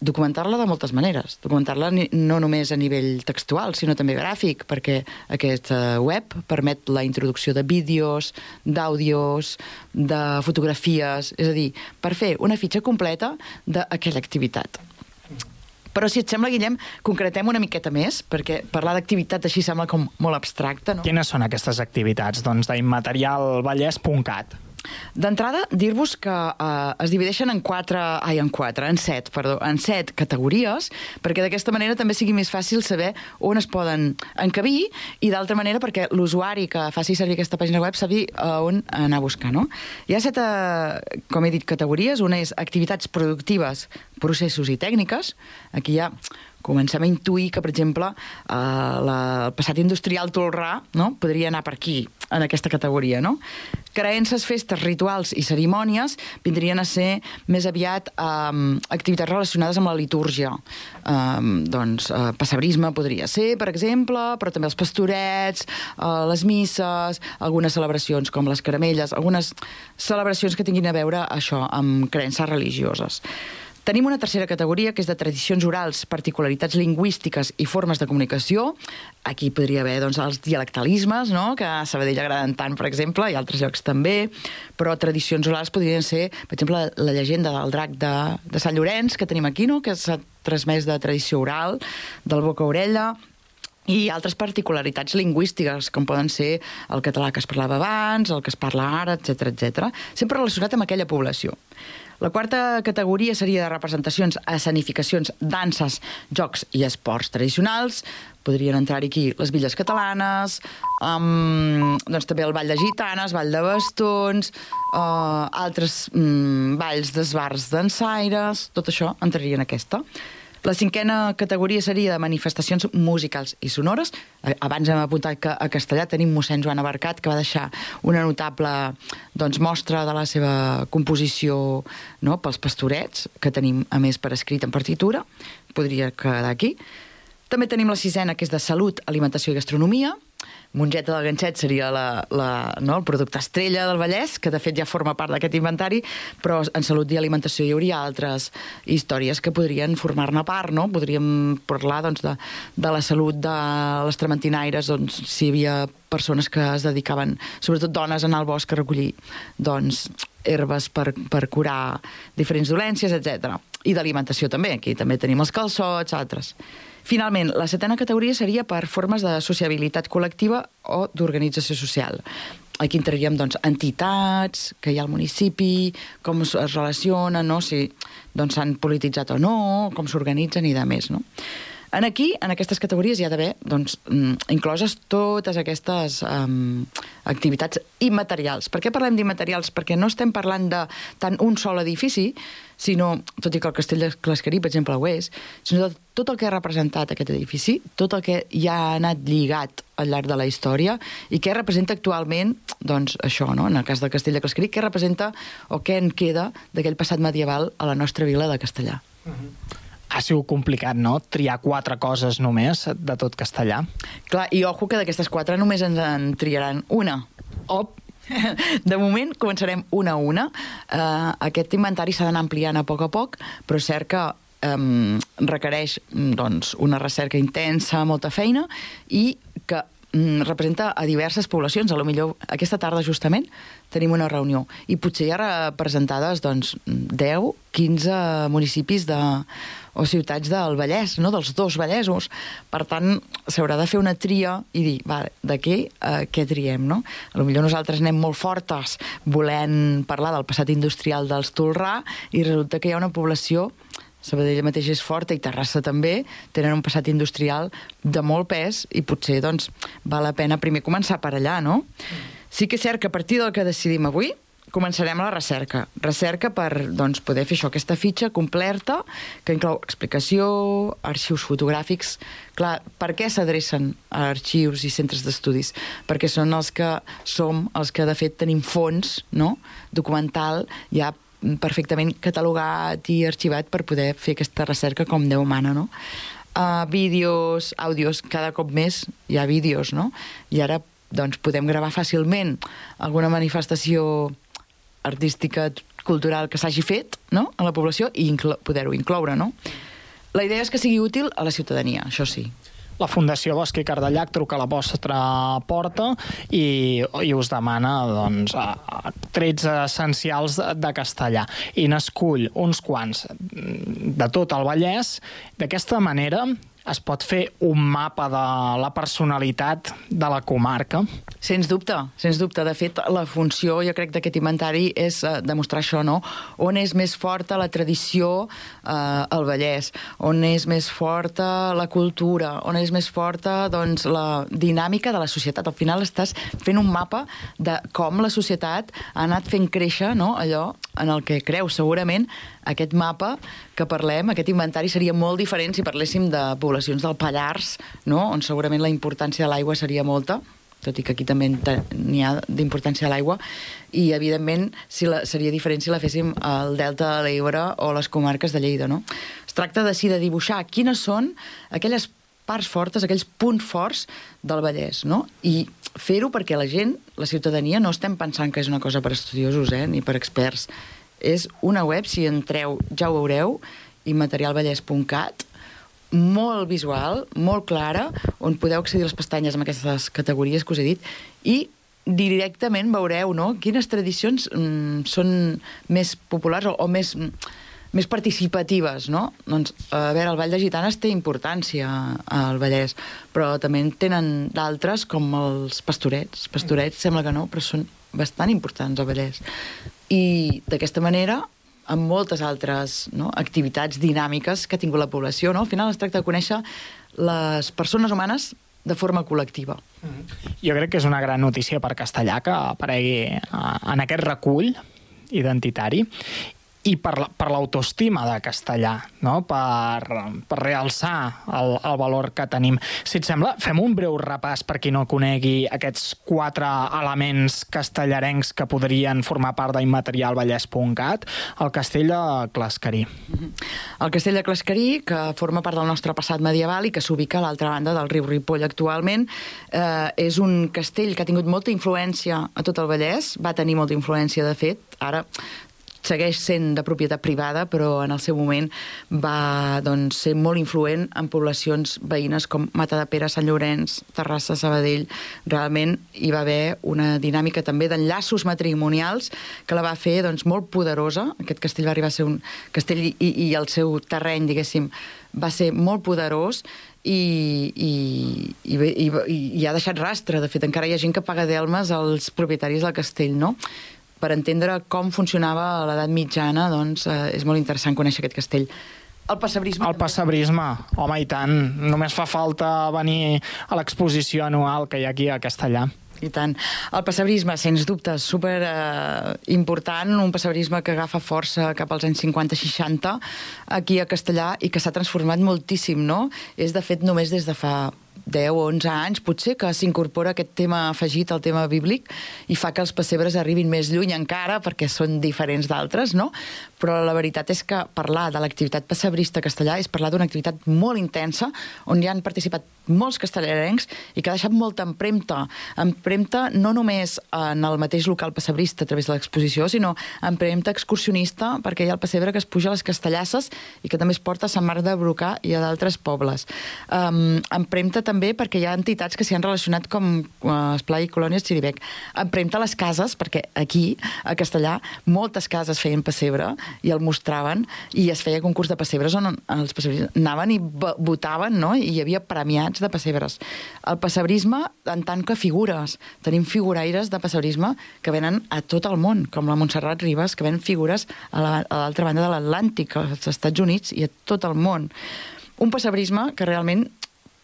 S11: documentar-la de moltes maneres. Documentar-la no només a nivell textual, sinó també gràfic, perquè aquest web permet la introducció de vídeos, d'àudios, de fotografies, és a dir, per fer una fitxa completa d'aquella activitat. Però si et sembla, Guillem, concretem una miqueta més, perquè parlar d'activitat així sembla com molt abstracte, no?
S10: Quines són aquestes activitats? Doncs d'immaterialvallès.cat.
S11: D'entrada, dir-vos que eh, es divideixen en quatre, ai, en quatre, en set, perdó, en set categories, perquè d'aquesta manera també sigui més fàcil saber on es poden encabir i d'altra manera perquè l'usuari que faci servir aquesta pàgina web sabi uh, on anar a buscar, no? Hi ha set, uh, com he dit, categories. Una és activitats productives, processos i tècniques. Aquí ha comencem a intuir que, per exemple, eh, la, el passat industrial tolrà no? podria anar per aquí, en aquesta categoria, no? Creences, festes, rituals i cerimònies vindrien a ser més aviat eh, activitats relacionades amb la litúrgia. Eh, doncs, eh, passabrisme podria ser, per exemple, però també els pastorets, eh, les misses, algunes celebracions com les caramelles, algunes celebracions que tinguin a veure això amb creences religioses. Tenim una tercera categoria, que és de tradicions orals, particularitats lingüístiques i formes de comunicació. Aquí podria haver doncs, els dialectalismes, no? que a Sabadell agraden tant, per exemple, i altres llocs també, però tradicions orals podrien ser, per exemple, la llegenda del drac de, de Sant Llorenç, que tenim aquí, no? que s'ha transmès de tradició oral, del boca a orella, i altres particularitats lingüístiques, com poden ser el català que es parlava abans, el que es parla ara, etc etc. sempre relacionat amb aquella població. La quarta categoria seria de representacions, escenificacions, danses, jocs i esports tradicionals. Podrien entrar aquí les villes catalanes, um, doncs també el ball de gitanes, ball de bastons, uh, altres um, balls d'esbars dansaires, tot això entraria en aquesta. La cinquena categoria seria de manifestacions musicals i sonores. Eh, Abans hem apuntat que a Castellà tenim mossèn Joan Abarcat, que va deixar una notable doncs, mostra de la seva composició no, pels pastorets, que tenim, a més, per escrit en partitura. Podria quedar aquí. També tenim la sisena, que és de salut, alimentació i gastronomia. Mongeta del Ganxet seria la, la, no, el producte estrella del Vallès, que de fet ja forma part d'aquest inventari, però en salut i alimentació hi hauria altres històries que podrien formar-ne part, no? Podríem parlar doncs, de, de la salut de les trementinaires, doncs, si hi havia persones que es dedicaven, sobretot dones, a anar al bosc a recollir doncs, herbes per, per curar diferents dolències, etc. I d'alimentació també, aquí també tenim els calçots, altres. Finalment, la setena categoria seria per formes de sociabilitat col·lectiva o d'organització social. Aquí entraríem doncs, entitats que hi ha al municipi, com es relacionen, no? si doncs, s'han polititzat o no, com s'organitzen i de més. No? En aquí, en aquestes categories, hi ha d'haver doncs, mm, incloses totes aquestes um, activitats immaterials. Per què parlem d'immaterials? Perquè no estem parlant de tant un sol edifici, sinó, tot i que el castell de Clasquerí, per exemple, ho és, sinó tot el que ha representat aquest edifici, tot el que ja ha anat lligat al llarg de la història i què representa actualment, doncs això, no? en el cas del castell de Clasquerí, què representa o què en queda d'aquell passat medieval a la nostra vila de Castellà. Uh -huh
S10: ha sigut complicat, no?, triar quatre coses només de tot castellà.
S11: Clar, i ojo que d'aquestes quatre només ens en triaran una.
S10: Op!
S11: De moment començarem una a una. Uh, aquest inventari s'ha d'anar ampliant a poc a poc, però cert que um, requereix doncs, una recerca intensa, molta feina, i que representa a diverses poblacions. A lo millor aquesta tarda, justament, tenim una reunió i potser hi ha representades doncs, 10, 15 municipis de, o ciutats del Vallès, no? dels dos Vallesos. Per tant, s'haurà de fer una tria i dir, va, de què, eh, què triem, no? A lo millor nosaltres anem molt fortes volent parlar del passat industrial dels Tolrà i resulta que hi ha una població Sabadell mateix és forta i Terrassa també, tenen un passat industrial de molt pes i potser doncs, val la pena primer començar per allà, no? Sí que és cert que a partir del que decidim avui, començarem la recerca. Recerca per doncs, poder fer això, aquesta fitxa completa que inclou explicació, arxius fotogràfics... Clar, per què s'adrecen a arxius i centres d'estudis? Perquè són els que som, els que de fet tenim fons no? documental ja perfectament catalogat i arxivat per poder fer aquesta recerca com Déu mana, no? Uh, vídeos, àudios, cada cop més hi ha vídeos, no? I ara doncs, podem gravar fàcilment alguna manifestació artística, cultural que s'hagi fet no? a la població i poder-ho incloure. No? La idea és que sigui útil a la ciutadania, això sí.
S10: La Fundació Bosc i Cardellac truca a la vostra porta i, i us demana doncs, trets essencials de castellà i n'escull uns quants de tot el Vallès. D'aquesta manera es pot fer un mapa de la personalitat de la comarca?
S11: Sens dubte, sens dubte. De fet, la funció, jo crec, d'aquest inventari és uh, demostrar això, no? On és més forta la tradició uh, al Vallès, on és més forta la cultura, on és més forta doncs, la dinàmica de la societat. Al final estàs fent un mapa de com la societat ha anat fent créixer no? allò en el que creu. Segurament aquest mapa que parlem, aquest inventari, seria molt diferent si parléssim de poblacions del Pallars, no? on segurament la importància de l'aigua seria molta, tot i que aquí també n'hi ha d'importància a l'aigua, i evidentment si la, seria diferent si la féssim al Delta de l'Ebre o les comarques de Lleida. No? Es tracta de, sí, de dibuixar quines són aquelles parts fortes, aquells punts forts del Vallès, no? I fer-ho perquè la gent, la ciutadania, no estem pensant que és una cosa per estudiosos, eh, ni per experts, És una web, si entreu, ja ho veureu, immaterialvallès.cat, molt visual, molt clara, on podeu accedir a les pestanyes amb aquestes categories que us he dit, i directament veureu no? quines tradicions mm, són més populars o, o més, mm, més participatives, no? Doncs, a veure, el Ball de Gitanes té importància al Vallès, però també en tenen d'altres, com els pastorets. Pastorets sembla que no, però són bastant importants al Vallès. I d'aquesta manera amb moltes altres no, activitats dinàmiques que ha tingut la població. No? Al final es tracta de conèixer les persones humanes de forma col·lectiva.
S10: Jo crec que és una gran notícia per Castellà que aparegui eh, en aquest recull identitari i per, per l'autoestima de castellà, no? per, per realçar el, el valor que tenim. Si et sembla, fem un breu repàs per qui no conegui aquests quatre elements castellarencs que podrien formar part d'immaterialvallès.cat, el castell de Clascarí.
S11: El castell de Clascarí, que forma part del nostre passat medieval i que s'ubica a l'altra banda del riu Ripoll actualment, eh, és un castell que ha tingut molta influència a tot el Vallès, va tenir molta influència, de fet, ara segueix sent de propietat privada, però en el seu moment va doncs, ser molt influent en poblacions veïnes com Matadepera, Sant Llorenç, Terrassa, Sabadell. Realment hi va haver una dinàmica també d'enllaços matrimonials que la va fer doncs, molt poderosa. Aquest castell va arribar a ser un castell i, i el seu terreny, diguéssim, va ser molt poderós i, i, i, i, i ha deixat rastre. De fet, encara hi ha gent que paga delmes als propietaris del castell, no? Per entendre com funcionava a l'edat mitjana, doncs, eh, és molt interessant conèixer aquest castell. El passabrisme...
S10: El passabrisme, home, i tant. Només fa falta venir a l'exposició anual que hi ha aquí a Castellà.
S11: I tant. El passabrisme, sens dubte, super eh, important, un passabrisme que agafa força cap als anys 50-60 aquí a Castellà i que s'ha transformat moltíssim, no? És, de fet, només des de fa 10 o 11 anys, potser, que s'incorpora aquest tema afegit al tema bíblic i fa que els pessebres arribin més lluny encara, perquè són diferents d'altres, no? Però la veritat és que parlar de l'activitat pessebrista castellà és parlar d'una activitat molt intensa, on hi han participat molts castellarencs i que ha deixat molta empremta. Empremta no només en el mateix local pessebrista a través de l'exposició, sinó empremta excursionista, perquè hi ha el pessebre que es puja a les Castellasses i que també es porta a Sant Marc de Brocà i a d'altres pobles. Um, empremta també perquè hi ha entitats que s'hi han relacionat com uh, Esplai i Colònies Xiribec. Empremta les cases, perquè aquí, a Castellà, moltes cases feien pessebre i el mostraven i es feia concurs de pessebres on els pessebres anaven i vo- votaven, no? I hi havia premiats de pessebres. El pessebrisme en tant que figures. Tenim figuraires de pessebrisme que venen a tot el món, com la Montserrat Ribas, que ven figures a la- l'altra banda de l'Atlàntic, als Estats Units i a tot el món. Un pessebrisme que realment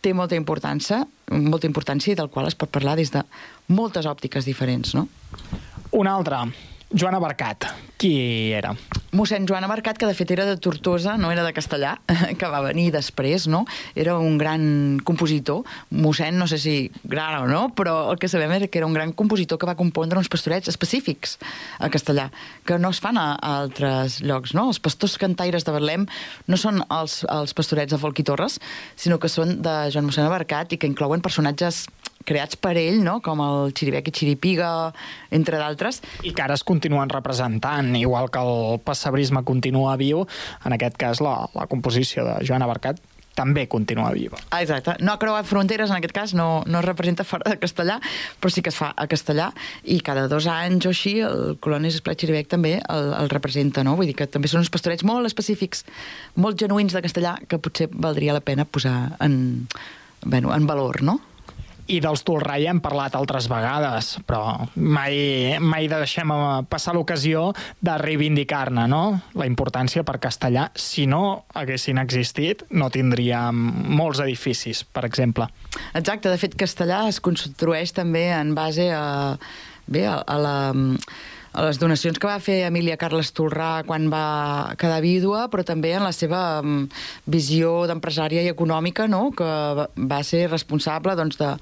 S11: té molta importància, molta importància i del qual es pot parlar des de moltes òptiques diferents, no?
S10: Un altre, Joana Barcat. Qui era?
S11: Mossèn Joan Abarcat, que de fet era de Tortosa, no era de Castellà, [laughs] que va venir després, no? Era un gran compositor. Mossèn, no sé si gran o no, però el que sabem era que era un gran compositor que va compondre uns pastorets específics a Castellà, que no es fan a, a altres llocs, no? Els pastors cantaires de Betlem no són els, els pastorets de Folk i Torres, sinó que són de Joan Mossèn Abarcat i que inclouen personatges creats per ell, no? com el Xiribec i Xiripiga, entre d'altres.
S10: I que ara es continuen representant, igual que el pessebrisme continua viu, en aquest cas la, la composició de Joana Barcat també continua viva.
S11: Ah, exacte. No ha creuat fronteres, en aquest cas, no, no es representa fora de castellà, però sí que es fa a castellà, i cada dos anys o així el Colònies Esplat Xiribec també el, el representa, no? Vull dir que també són uns pastorets molt específics, molt genuïns de castellà, que potser valdria la pena posar en, bueno, en valor, no?
S10: I dels Tolrai hem parlat altres vegades, però mai, mai deixem passar l'ocasió de reivindicar-ne no? la importància per castellà. Si no haguessin existit, no tindríem molts edificis, per exemple.
S11: Exacte, de fet, castellà es construeix també en base a, bé, a, a la a les donacions que va fer Emília Carles Tolrà quan va quedar vídua, però també en la seva mm, visió d'empresària i econòmica, no? que va- ser responsable doncs, de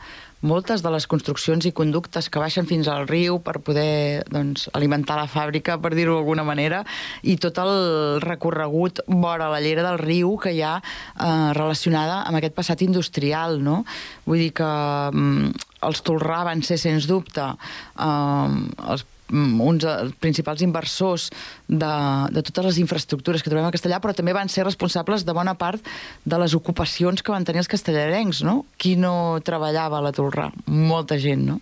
S11: moltes de les construccions i conductes que baixen fins al riu per poder doncs, alimentar la fàbrica, per dir-ho d'alguna manera, i tot el recorregut vora la llera del riu que hi ha eh, relacionada amb aquest passat industrial. No? Vull dir que mm, els Tolrà van ser, sens dubte, eh, els uns dels principals inversors de, de totes les infraestructures que trobem a Castellà, però també van ser responsables de bona part de les ocupacions que van tenir els castellarencs, no? Qui no treballava a la Tolrà? Molta gent, no?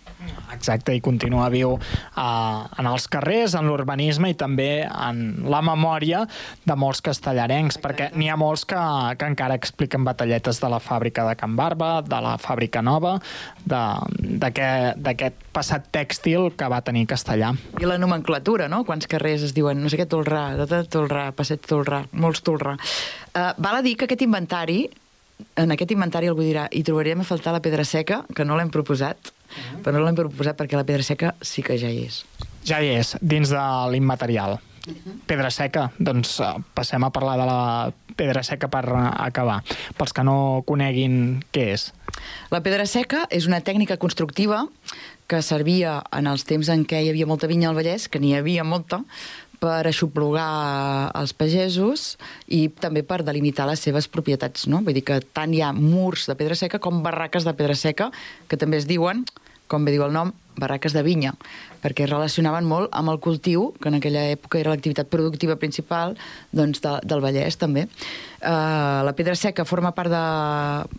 S10: Exacte, i continua viu uh, en els carrers, en l'urbanisme i també en la memòria de molts castellarencs, Exacte. perquè n'hi ha molts que, que encara expliquen batalletes de la fàbrica de Can Barba, de la fàbrica nova, d'aquest passat tèxtil que va tenir Castellà.
S11: I la nomenclatura, no? Quants carrers es diuen, no sé què, Tolrà, de Tolrà, Passeig Tolrà, molts Tolrà. Uh, val a dir que aquest inventari, en aquest inventari algú dirà, hi trobaríem a faltar la pedra seca, que no l'hem proposat, -huh. però no l'hem proposat perquè la pedra seca sí que ja hi és.
S10: Ja hi és, dins de l'immaterial. Uh -huh. Pedra seca, doncs eh, passem a parlar de la pedra seca per eh, acabar. Pels que no coneguin què és.
S11: La pedra seca és una tècnica constructiva que servia en els temps en què hi havia molta vinya al Vallès, que n'hi havia molta, per aixoplugar els pagesos i també per delimitar les seves propietats. No? Vull dir que tant hi ha murs de pedra seca com barraques de pedra seca, que també es diuen, com bé diu el nom, barraques de vinya, perquè relacionaven molt amb el cultiu, que en aquella època era l'activitat productiva principal doncs, de, del Vallès, també. Uh, la pedra seca forma part de,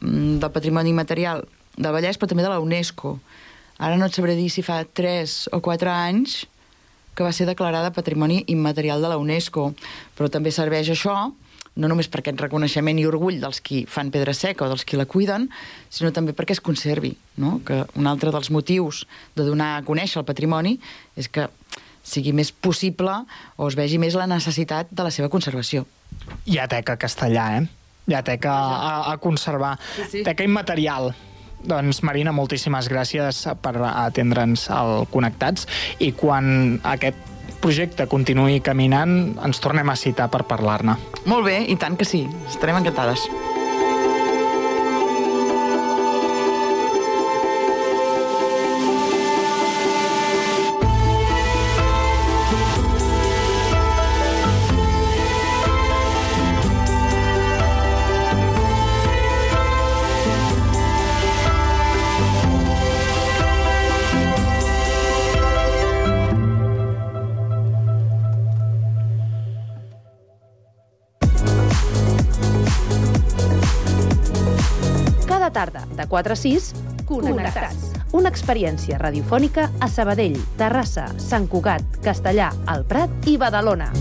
S11: mm, del patrimoni material del Vallès, però també de la UNESCO. Ara no et sabré dir si fa 3 o 4 anys que va ser declarada Patrimoni Immaterial de la UNESCO. Però també serveix això no només per aquest reconeixement i orgull dels qui fan pedra seca o dels qui la cuiden, sinó també perquè es conservi, no? que un altre dels motius de donar a conèixer el patrimoni és que sigui més possible o es vegi més la necessitat de la seva conservació.
S10: Hi ha teca castellà, eh? Hi ha teca a, a conservar. Sí, sí. Teca immaterial. Doncs, Marina, moltíssimes gràcies per atendre'ns al Connectats i quan aquest projecte continuï caminant, ens tornem a citar per parlar-ne.
S11: Molt bé, i tant que sí. Estarem encantades.
S12: Tarda, de 4 a 6, Connectats. Una experiència radiofònica a Sabadell, Terrassa, Sant Cugat, Castellà, El Prat i Badalona.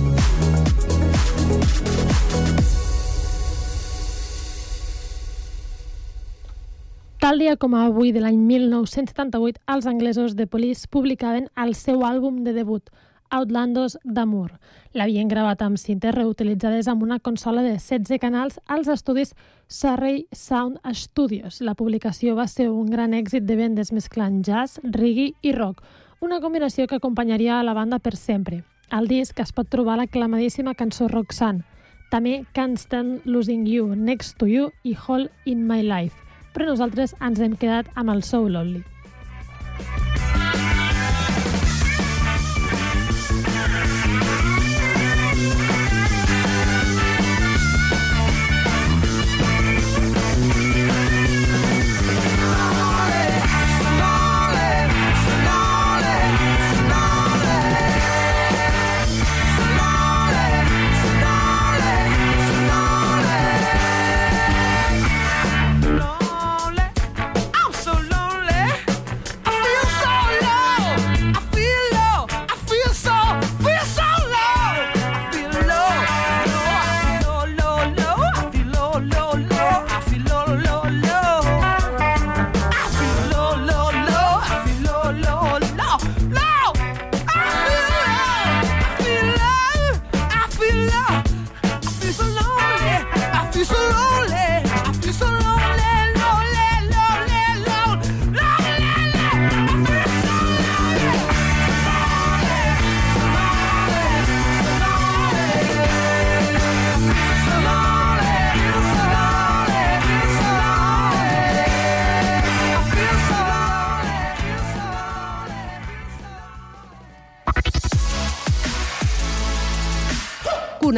S5: Tal dia com avui de l'any 1978, els anglesos de Police publicaven el seu àlbum de debut, Outlandos d'Amour. L'havien gravat amb cintes reutilitzades amb una consola de 16 canals als estudis Surrey Sound Studios. La publicació va ser un gran èxit de vendes mesclant jazz, reggae i rock, una combinació que acompanyaria a la banda per sempre. Al disc es pot trobar l'aclamadíssima cançó Roxanne, també Can't Stand Losing You, Next to You i Hall in My Life, però nosaltres ens hem quedat amb el So Lonely.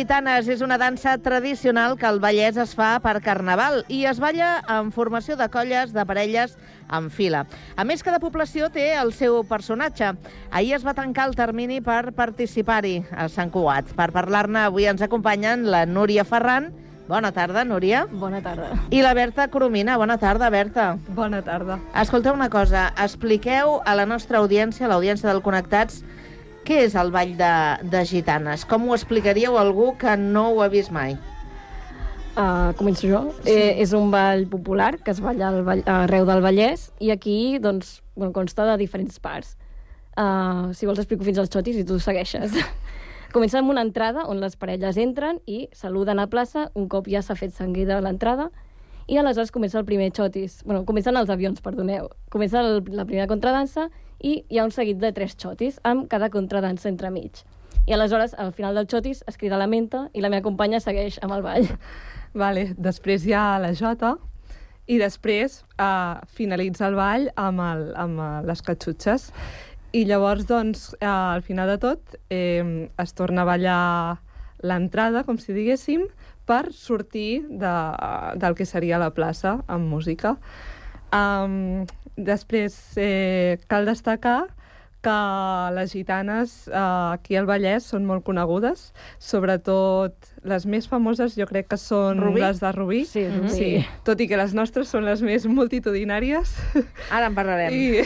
S4: Gitanes és una dansa tradicional que al Vallès es fa per Carnaval i es balla en formació de colles de parelles en fila. A més, cada població té el seu personatge. Ahir es va tancar el termini per participar-hi a Sant Cugat. Per parlar-ne avui ens acompanyen la Núria Ferran, Bona tarda, Núria.
S13: Bona tarda.
S4: I la Berta Coromina. Bona tarda, Berta.
S13: Bona tarda.
S4: Escolteu una cosa, expliqueu a la nostra audiència, a l'audiència del Connectats, què és el ball de, de gitanes? Com ho explicaríeu a algú que no ho ha vist mai?
S13: Uh, començo jo. Sí. Eh, és un ball popular que es balla al ball, arreu del Vallès i aquí doncs, bueno, consta de diferents parts. Uh, si vols explico fins als xotis i tu segueixes. [laughs] Comença amb una entrada on les parelles entren i saluden a plaça un cop ja s'ha fet sanguida l'entrada i aleshores comença el primer xotis. bueno, comencen els avions, perdoneu. Comença el, la primera contradansa i hi ha un seguit de tres xotis amb cada contradansa entremig. I aleshores, al final del xotis, es crida la menta i la meva companya segueix amb el ball.
S14: Vale, després hi ha la jota i després uh, finalitza el ball amb, el, amb les catxutxes i llavors, doncs, eh, al final de tot, eh, es torna a ballar l'entrada, com si diguéssim, per sortir de, del que seria la plaça amb música. Um, després, eh, cal destacar que les gitanes eh, aquí al Vallès són molt conegudes, sobretot les més famoses jo crec que són
S4: Rubí?
S14: les de Rubí.
S13: Sí, Rubí.
S14: sí, tot i que les nostres són les més multitudinàries.
S4: Ara en parlarem.
S14: I,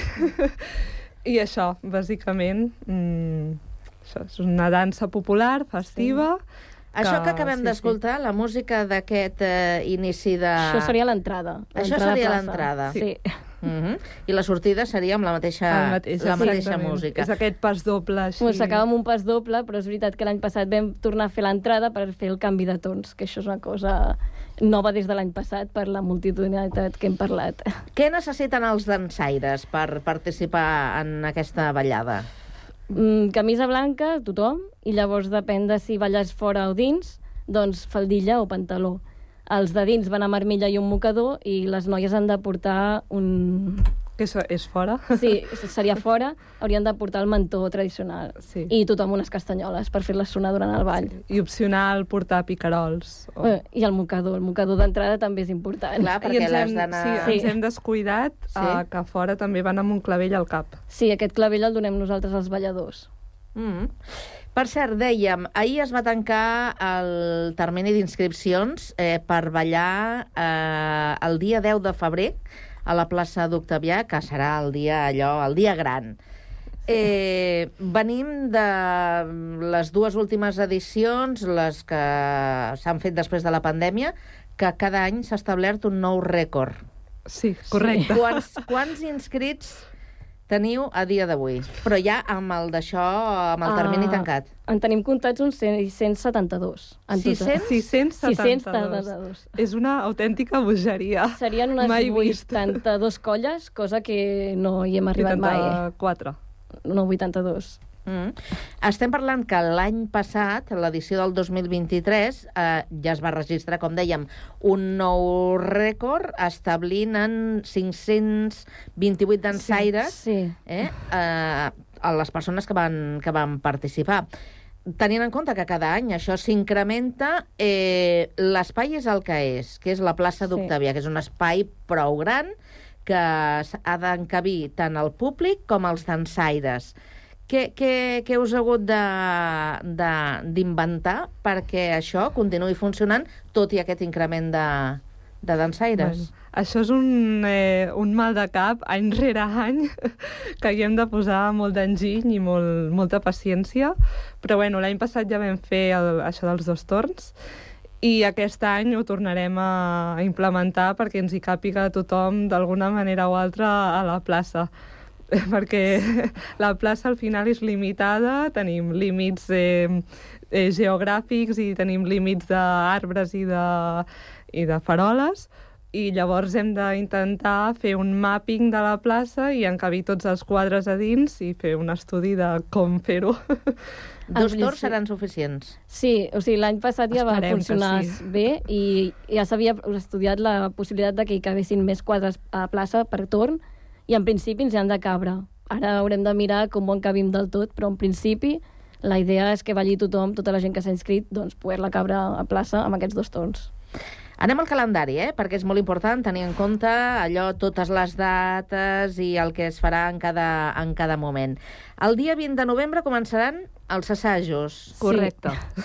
S14: [laughs] i això, bàsicament, mm, això és una dansa popular, festiva... Sí.
S4: Això que acabem d'escoltar, la música d'aquest eh, inici de...
S13: Això seria l'entrada.
S4: Això seria l'entrada.
S13: Sí.
S4: Mm -hmm. I la sortida seria amb la mateixa,
S14: mateix,
S4: la mateixa música.
S14: És aquest pas doble, així.
S13: Bueno, S'acaba amb un pas doble, però és veritat que l'any passat vam tornar a fer l'entrada per fer el canvi de tons, que això és una cosa nova des de l'any passat per la multitudinalitat que hem parlat.
S4: Què necessiten els dansaires per participar en aquesta ballada?
S13: Mm, camisa blanca, tothom, i llavors depèn de si balles fora o dins, doncs faldilla o pantaló. Els de dins van amb armilla i un mocador i les noies han de portar un...
S14: Que això és fora?
S13: Sí, [laughs] seria fora, haurien de portar el mantó tradicional.
S14: Sí.
S13: I tothom unes castanyoles per fer-les sonar durant el ball.
S14: I opcional portar picarols.
S13: O... Eh, I el mocador, el mocador d'entrada també és important.
S4: Clar,
S14: I ens hem, sí, ens hem descuidat
S13: Sí.
S14: uh, que fora també van amb un clavell al cap.
S13: Sí, aquest clavell el donem nosaltres als balladors.
S4: Mm. Per cert, dèiem, ahir es va tancar el termini d'inscripcions eh, per ballar eh, el dia 10 de febrer a la plaça d'Octavià, que serà el dia allò, el dia gran. Eh, venim de les dues últimes edicions, les que s'han fet després de la pandèmia, que cada any s'ha establert un nou rècord.
S14: Sí, correcte.
S4: Quants, quants inscrits teniu a dia d'avui? Però ja amb el d'això, amb el termini
S13: Ah,
S4: tancat.
S13: En tenim comptats uns 672. En total.
S14: 672.
S13: 672.
S14: És una autèntica bogeria.
S13: Serien unes
S14: Mai vist.
S13: 82 colles, cosa que no hi hem arribat mai.
S14: 84.
S13: No, 82.
S4: Mm. Estem parlant que l'any passat, l'edició del 2023, eh, ja es va registrar, com dèiem, un nou rècord establint en 528 dansaires
S13: Sí, sí.
S4: eh, eh, a les persones que van, que van participar. Tenint en compte que cada any això s'incrementa, eh, l'espai és el que és, que és la plaça
S13: Sí.
S4: d'Octavià, que és un espai prou gran que ha d'encabir tant el públic com els dansaires. Què, què, què us ha hagut d'inventar perquè això continuï funcionant, tot i aquest increment de, de dansaires?
S14: Bueno, això és un, eh, un mal de cap, any rere any, [laughs] que hi hem de posar molt d'enginy i molt, molta paciència. Però bueno, l'any passat ja vam fer el, això dels dos torns i aquest any ho tornarem a implementar perquè ens hi càpiga tothom d'alguna manera o altra a la plaça [laughs] perquè la plaça al final és limitada, tenim límits eh, eh, geogràfics i tenim límits d'arbres i de, i de faroles, i llavors hem d'intentar fer un mapping de la plaça i encabir tots els quadres a dins i fer un estudi de com fer-ho. [laughs]
S4: Dos torns seran suficients.
S13: Sí, o sigui, l'any passat ja va
S14: Esperem que
S13: funcionar
S14: sí.
S13: bé i ja s'havia estudiat la possibilitat de que hi cabessin més quadres a plaça per torn i en principi ens hi han de cabre. Ara haurem de mirar com ho encabim del tot, però en principi la idea és que balli tothom, tota la gent que s'ha inscrit, doncs poder-la cabre a plaça amb aquests dos torns.
S4: Anem al calendari, eh? perquè és molt important tenir en compte allò, totes les dates i el que es farà en cada, en cada moment. El dia 20 de novembre començaran els assajos.
S13: Sí.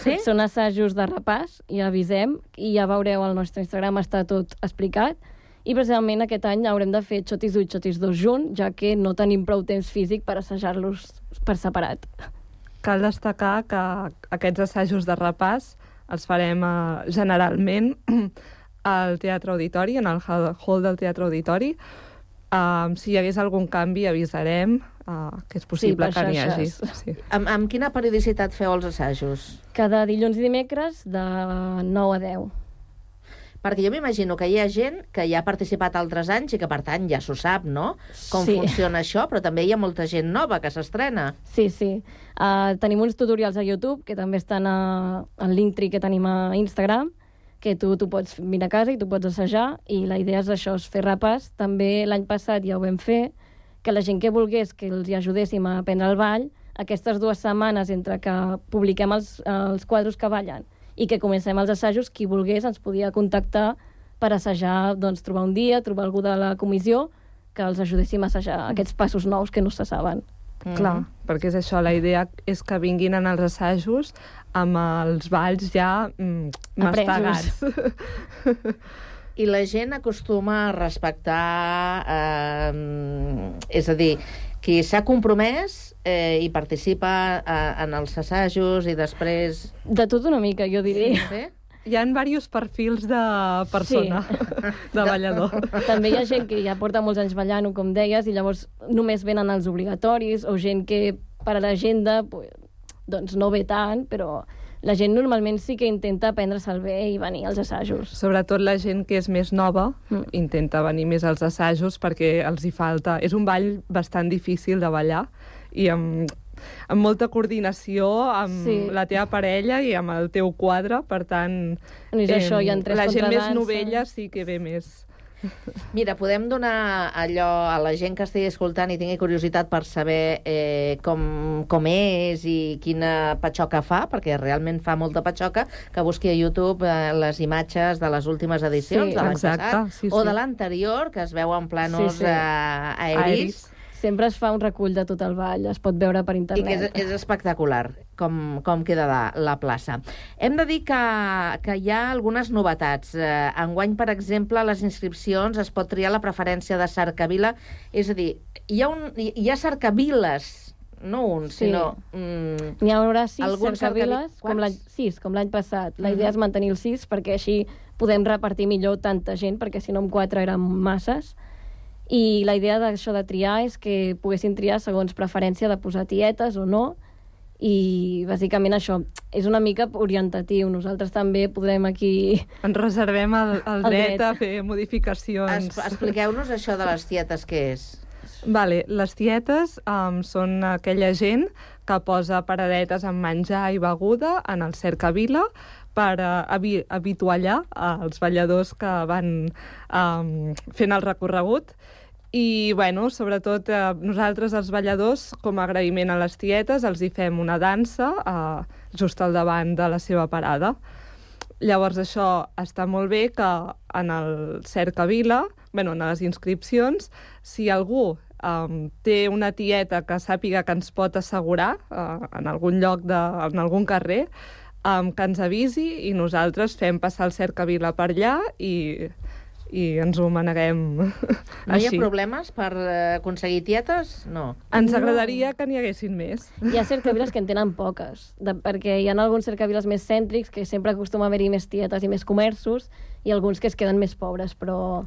S4: Sí?
S13: Són assajos de repàs, i avisem, i ja veureu al nostre Instagram, està tot explicat. I precisament aquest any haurem de fer xotis 1 i xotis 2 junt, ja que no tenim prou temps físic per assajar-los per separat.
S14: Cal destacar que aquests assajos de repàs els farem eh, generalment [clears throat] al Teatre Auditori, en el hall del Teatre Auditori. Um, si hi hagués algun canvi, avisarem uh, que és possible
S13: per
S14: que n'hi hagi. Sí.
S4: Amb, amb quina periodicitat feu els assajos?
S13: Cada dilluns i dimecres de 9 a 10.
S4: Perquè jo m'imagino que hi ha gent que ja ha participat altres anys i que, per tant, ja s'ho sap, no? Com
S13: Sí.
S4: funciona això, però també hi ha molta gent nova que s'estrena.
S13: Sí, sí. Uh, tenim uns tutorials a YouTube, que també estan a, al Linktree que tenim a Instagram, que tu, tu pots mirar a casa i tu pots assajar, i la idea és això, és fer repàs. També l'any passat ja ho vam fer, que la gent que volgués que els hi ajudéssim a aprendre el ball, aquestes dues setmanes entre que publiquem els, els quadros que ballen i que comencem els assajos, qui volgués ens podia contactar per assajar, doncs, trobar un dia, trobar algú de la comissió que els ajudéssim a assajar aquests passos nous que no se saben.
S14: Mm. Clar, perquè és això, la idea és que vinguin en els assajos amb els balls ja mm, mastegats.
S4: I la gent acostuma a respectar... Eh, és a dir, qui s'ha compromès eh, i participa eh, en els assajos i després...
S13: De tot una mica, jo diria.
S4: Sí?
S14: Hi ha diversos perfils de persona, sí. [laughs] de ballador.
S13: També hi ha gent que ja porta molts anys ballant, com deies, i llavors només venen els obligatoris, o gent que per a l'agenda pues, doncs no ve tant, però la gent normalment sí que intenta prendre-se'l bé i venir als assajos.
S14: Sobretot la gent que és més nova mm. intenta venir més als assajos perquè els hi falta... És un ball bastant difícil de ballar i amb, amb molta coordinació amb
S13: Sí.
S14: la teva parella i amb el teu quadre, per tant...
S13: I és això, hi ha tres
S14: la gent més novella sí que ve més...
S4: Mira, podem donar allò a la gent que estigui escoltant i tingui curiositat per saber eh, com, com és i quina patxoca fa, perquè realment fa molta patxoca, que busqui a YouTube eh, les imatges de les últimes edicions
S13: Sí,
S4: de l'any passat,
S14: sí,
S4: o
S14: sí.
S4: de l'anterior, que es veu en planos
S13: Sí, sí.
S4: Eh, aeris,
S13: Sempre es fa un recull de tot el ball, es pot veure per
S4: i que és,
S13: internet.
S4: és espectacular com, com queda la, la plaça. Hem de dir que, que hi ha algunes novetats. Eh, enguany, per exemple, les inscripcions es pot triar la preferència de cercavila, és a dir, hi ha, un, hi ha cercaviles, no un,
S13: Sí.
S4: sinó... Mm,
S13: N'hi haurà sis cercaviles,
S4: cercavi-
S13: com l'any sis, com l'any passat. La
S4: Mhm.
S13: idea és mantenir els sis, perquè així podem repartir millor tanta gent, perquè si no amb quatre eren masses. I la idea d'això de triar és que poguessin triar segons preferència de posar tietes o no, i bàsicament això és una mica orientatiu. Nosaltres també podrem aquí...
S14: Ens reservem el, el,
S13: El
S14: dret,
S13: dret.
S14: a fer modificacions.
S4: es, expliqueu-nos això de les tietes, què és?
S14: Vale, les tietes um, són aquella gent que posa paradetes amb menjar i beguda en el cercavila per uh, habi habituallar els balladors que van um, fent el recorregut i, bueno, sobretot eh, nosaltres, els balladors, com a agraïment a les tietes, els hi fem una dansa eh, just al davant de la seva parada. Llavors això està molt bé que en el cercavila, bueno, en les inscripcions, si algú um, té una tieta que sàpiga que ens pot assegurar uh, en algun lloc, de, en algun carrer, um, que ens avisi i nosaltres fem passar el cercavila per allà i, i ens ho maneguem [laughs]
S4: No hi ha
S14: així.
S4: problemes per eh, aconseguir tietes? No.
S14: Ens
S13: No.
S14: agradaria que n'hi haguessin més.
S13: Hi ha cercaviles que en tenen poques, de, perquè hi ha alguns cercaviles més cèntrics que sempre acostuma a haver-hi més tietes i més comerços, i alguns que es queden més pobres, però...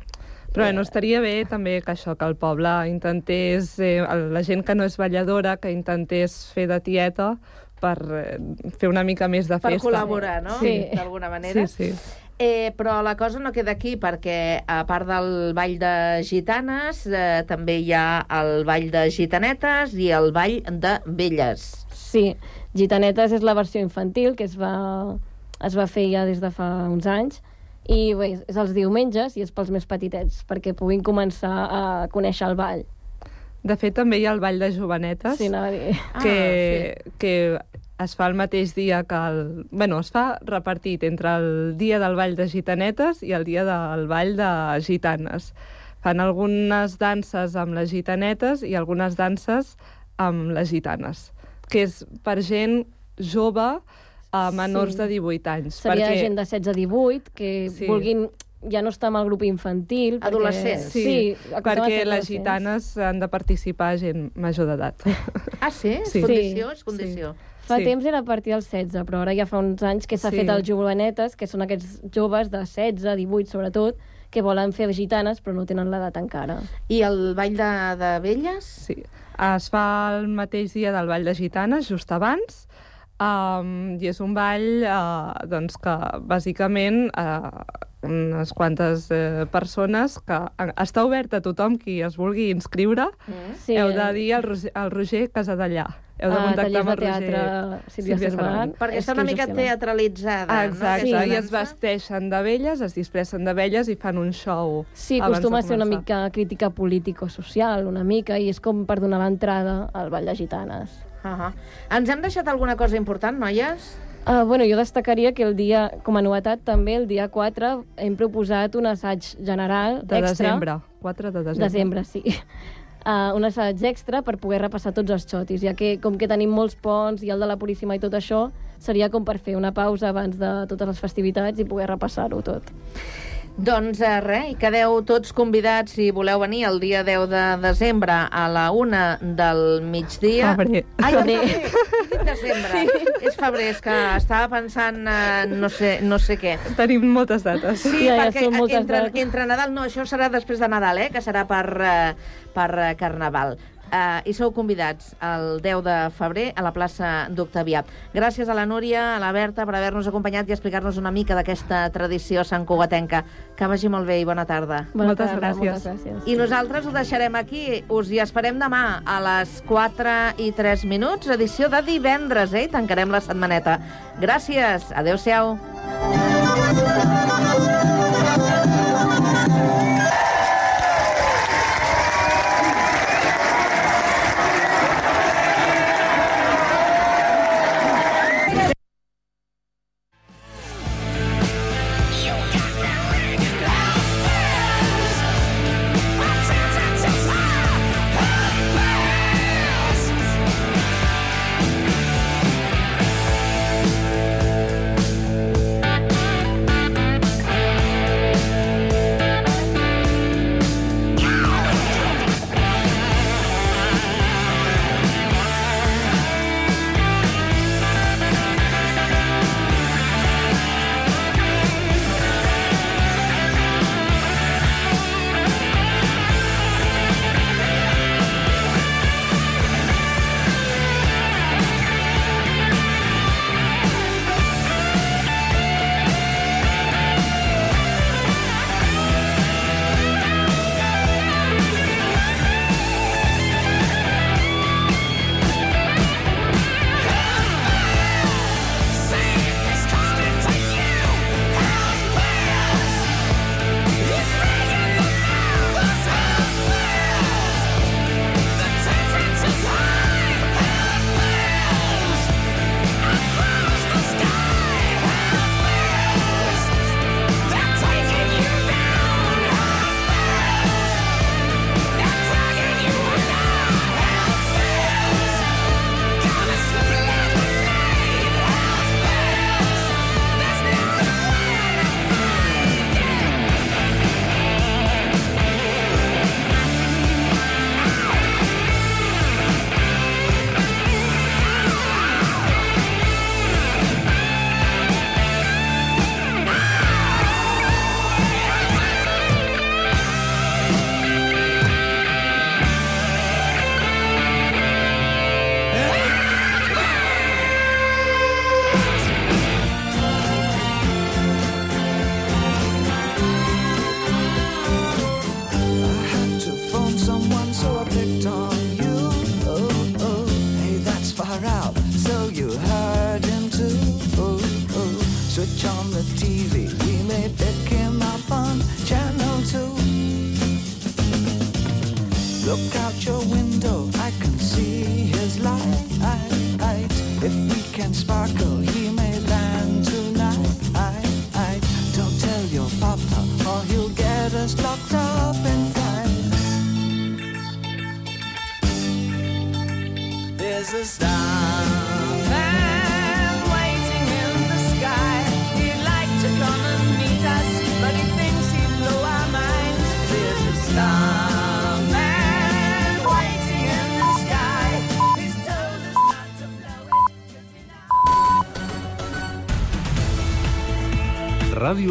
S14: Però bueno, estaria bé també que això, que el poble intentés, eh, la gent que no és balladora, que intentés fer de tieta per eh, fer una mica més de
S4: Per
S14: festa.
S4: col·laborar, no?
S14: Sí.
S4: D'alguna manera.
S14: Sí, sí.
S4: Eh, però la cosa no queda aquí, perquè a part del ball de gitanes, eh, també hi ha el ball de gitanetes i el ball de velles.
S13: Sí, Gitanetes és la versió infantil, que es va, es va fer ja des de fa uns anys, i bé, és els diumenges i és pels més petitets, perquè puguin començar a conèixer el ball.
S14: De fet, també hi ha el ball de jovenetes,
S13: Sí, dir.
S14: que,
S4: Ah,
S14: que es fa el mateix dia que el... Bueno, es fa repartit entre el dia del ball de gitanetes i el dia del ball de gitanes. Fan algunes danses amb les gitanetes i algunes danses amb les gitanes, que és per gent jove a menors
S13: Sí.
S14: de 18 anys.
S13: Seria perquè... gent de 16 a 18 que
S14: Sí.
S13: sí. vulguin ja no estar amb el grup infantil. perquè-
S4: Adolescents.
S13: Sí,
S14: Sí, perquè les
S13: adolescents.
S14: gitanes han de participar gent major d'edat.
S4: Ah, sí? És
S14: Sí.
S4: condició? És condició.
S13: Fa
S14: Sí.
S13: temps era a partir dels 16, però ara ja fa uns anys que s'ha
S14: Sí.
S13: fet els jovenetes, que són aquests joves de 16, 18 sobretot, que volen fer gitanes però no tenen l'edat encara.
S4: I el ball de, de velles?
S14: Sí. Es fa el mateix dia del Ball de Gitanes, just abans, um, i és un ball uh, doncs que, bàsicament, uh, unes quantes uh, persones que uh, està obert a tothom qui es vulgui inscriure.
S13: Mm.
S14: Sí, Heu de dir al Roger, al Roger Casadellà. Heu de
S13: Ah,
S14: contactar amb el
S13: de
S14: Roger
S13: teatre Sílvia. Cervant.
S4: Perquè
S13: És
S4: està una mica teatralitzada,
S14: Exacte,
S4: no?
S14: i
S4: Aquesta
S14: es vesteixen de velles, es disfressen de velles i fan un show.
S13: Sí, acostuma a ser una mica crítica político-social, una mica, i és com per donar l'entrada al Ball de Gitanes.
S4: Uh -huh. Ens hem deixat alguna cosa important, noies?
S13: Uh, bueno, jo destacaria que el dia, com a novetat també, el dia 4 hem proposat un assaig general
S14: De
S13: extra.
S14: desembre, 4 de desembre.
S13: Desembre, sí. Uh, un assaig extra per poder repassar tots els xotis, ja que com que tenim molts ponts i el de la Puríssima i tot això, seria com per fer una pausa abans de totes les festivitats i poder repassar-ho tot.
S4: Doncs eh, res, i quedeu tots convidats si voleu venir el dia 10 de desembre a la una del migdia.
S14: Febrer.
S4: Ai, febrer. Dit desembre. Sí. És febrer, és que estava pensant eh, no, sé, no sé què.
S14: Tenim moltes dates.
S4: Sí,
S13: Ja, ja
S4: perquè
S13: són moltes
S4: entre,
S13: dates.
S4: entre Nadal, no, això serà després de Nadal, eh, que serà per, eh, per eh, Carnaval. Uh, I sou convidats el 10 de febrer a la plaça d'Octavià. Gràcies a la Núria, a la Berta, per haver-nos acompanyat i explicar-nos una mica d'aquesta tradició santcugatenca. Que vagi molt bé i bona tarda.
S13: Bona
S14: Moltes
S13: tarda,
S14: gràcies.
S13: Moltes gràcies.
S4: I nosaltres ho deixarem aquí. Us hi esperem demà a les 4 i 3 minuts, edició de divendres, eh? Tancarem la setmaneta. Gràcies. Adéu-siau.
S15: I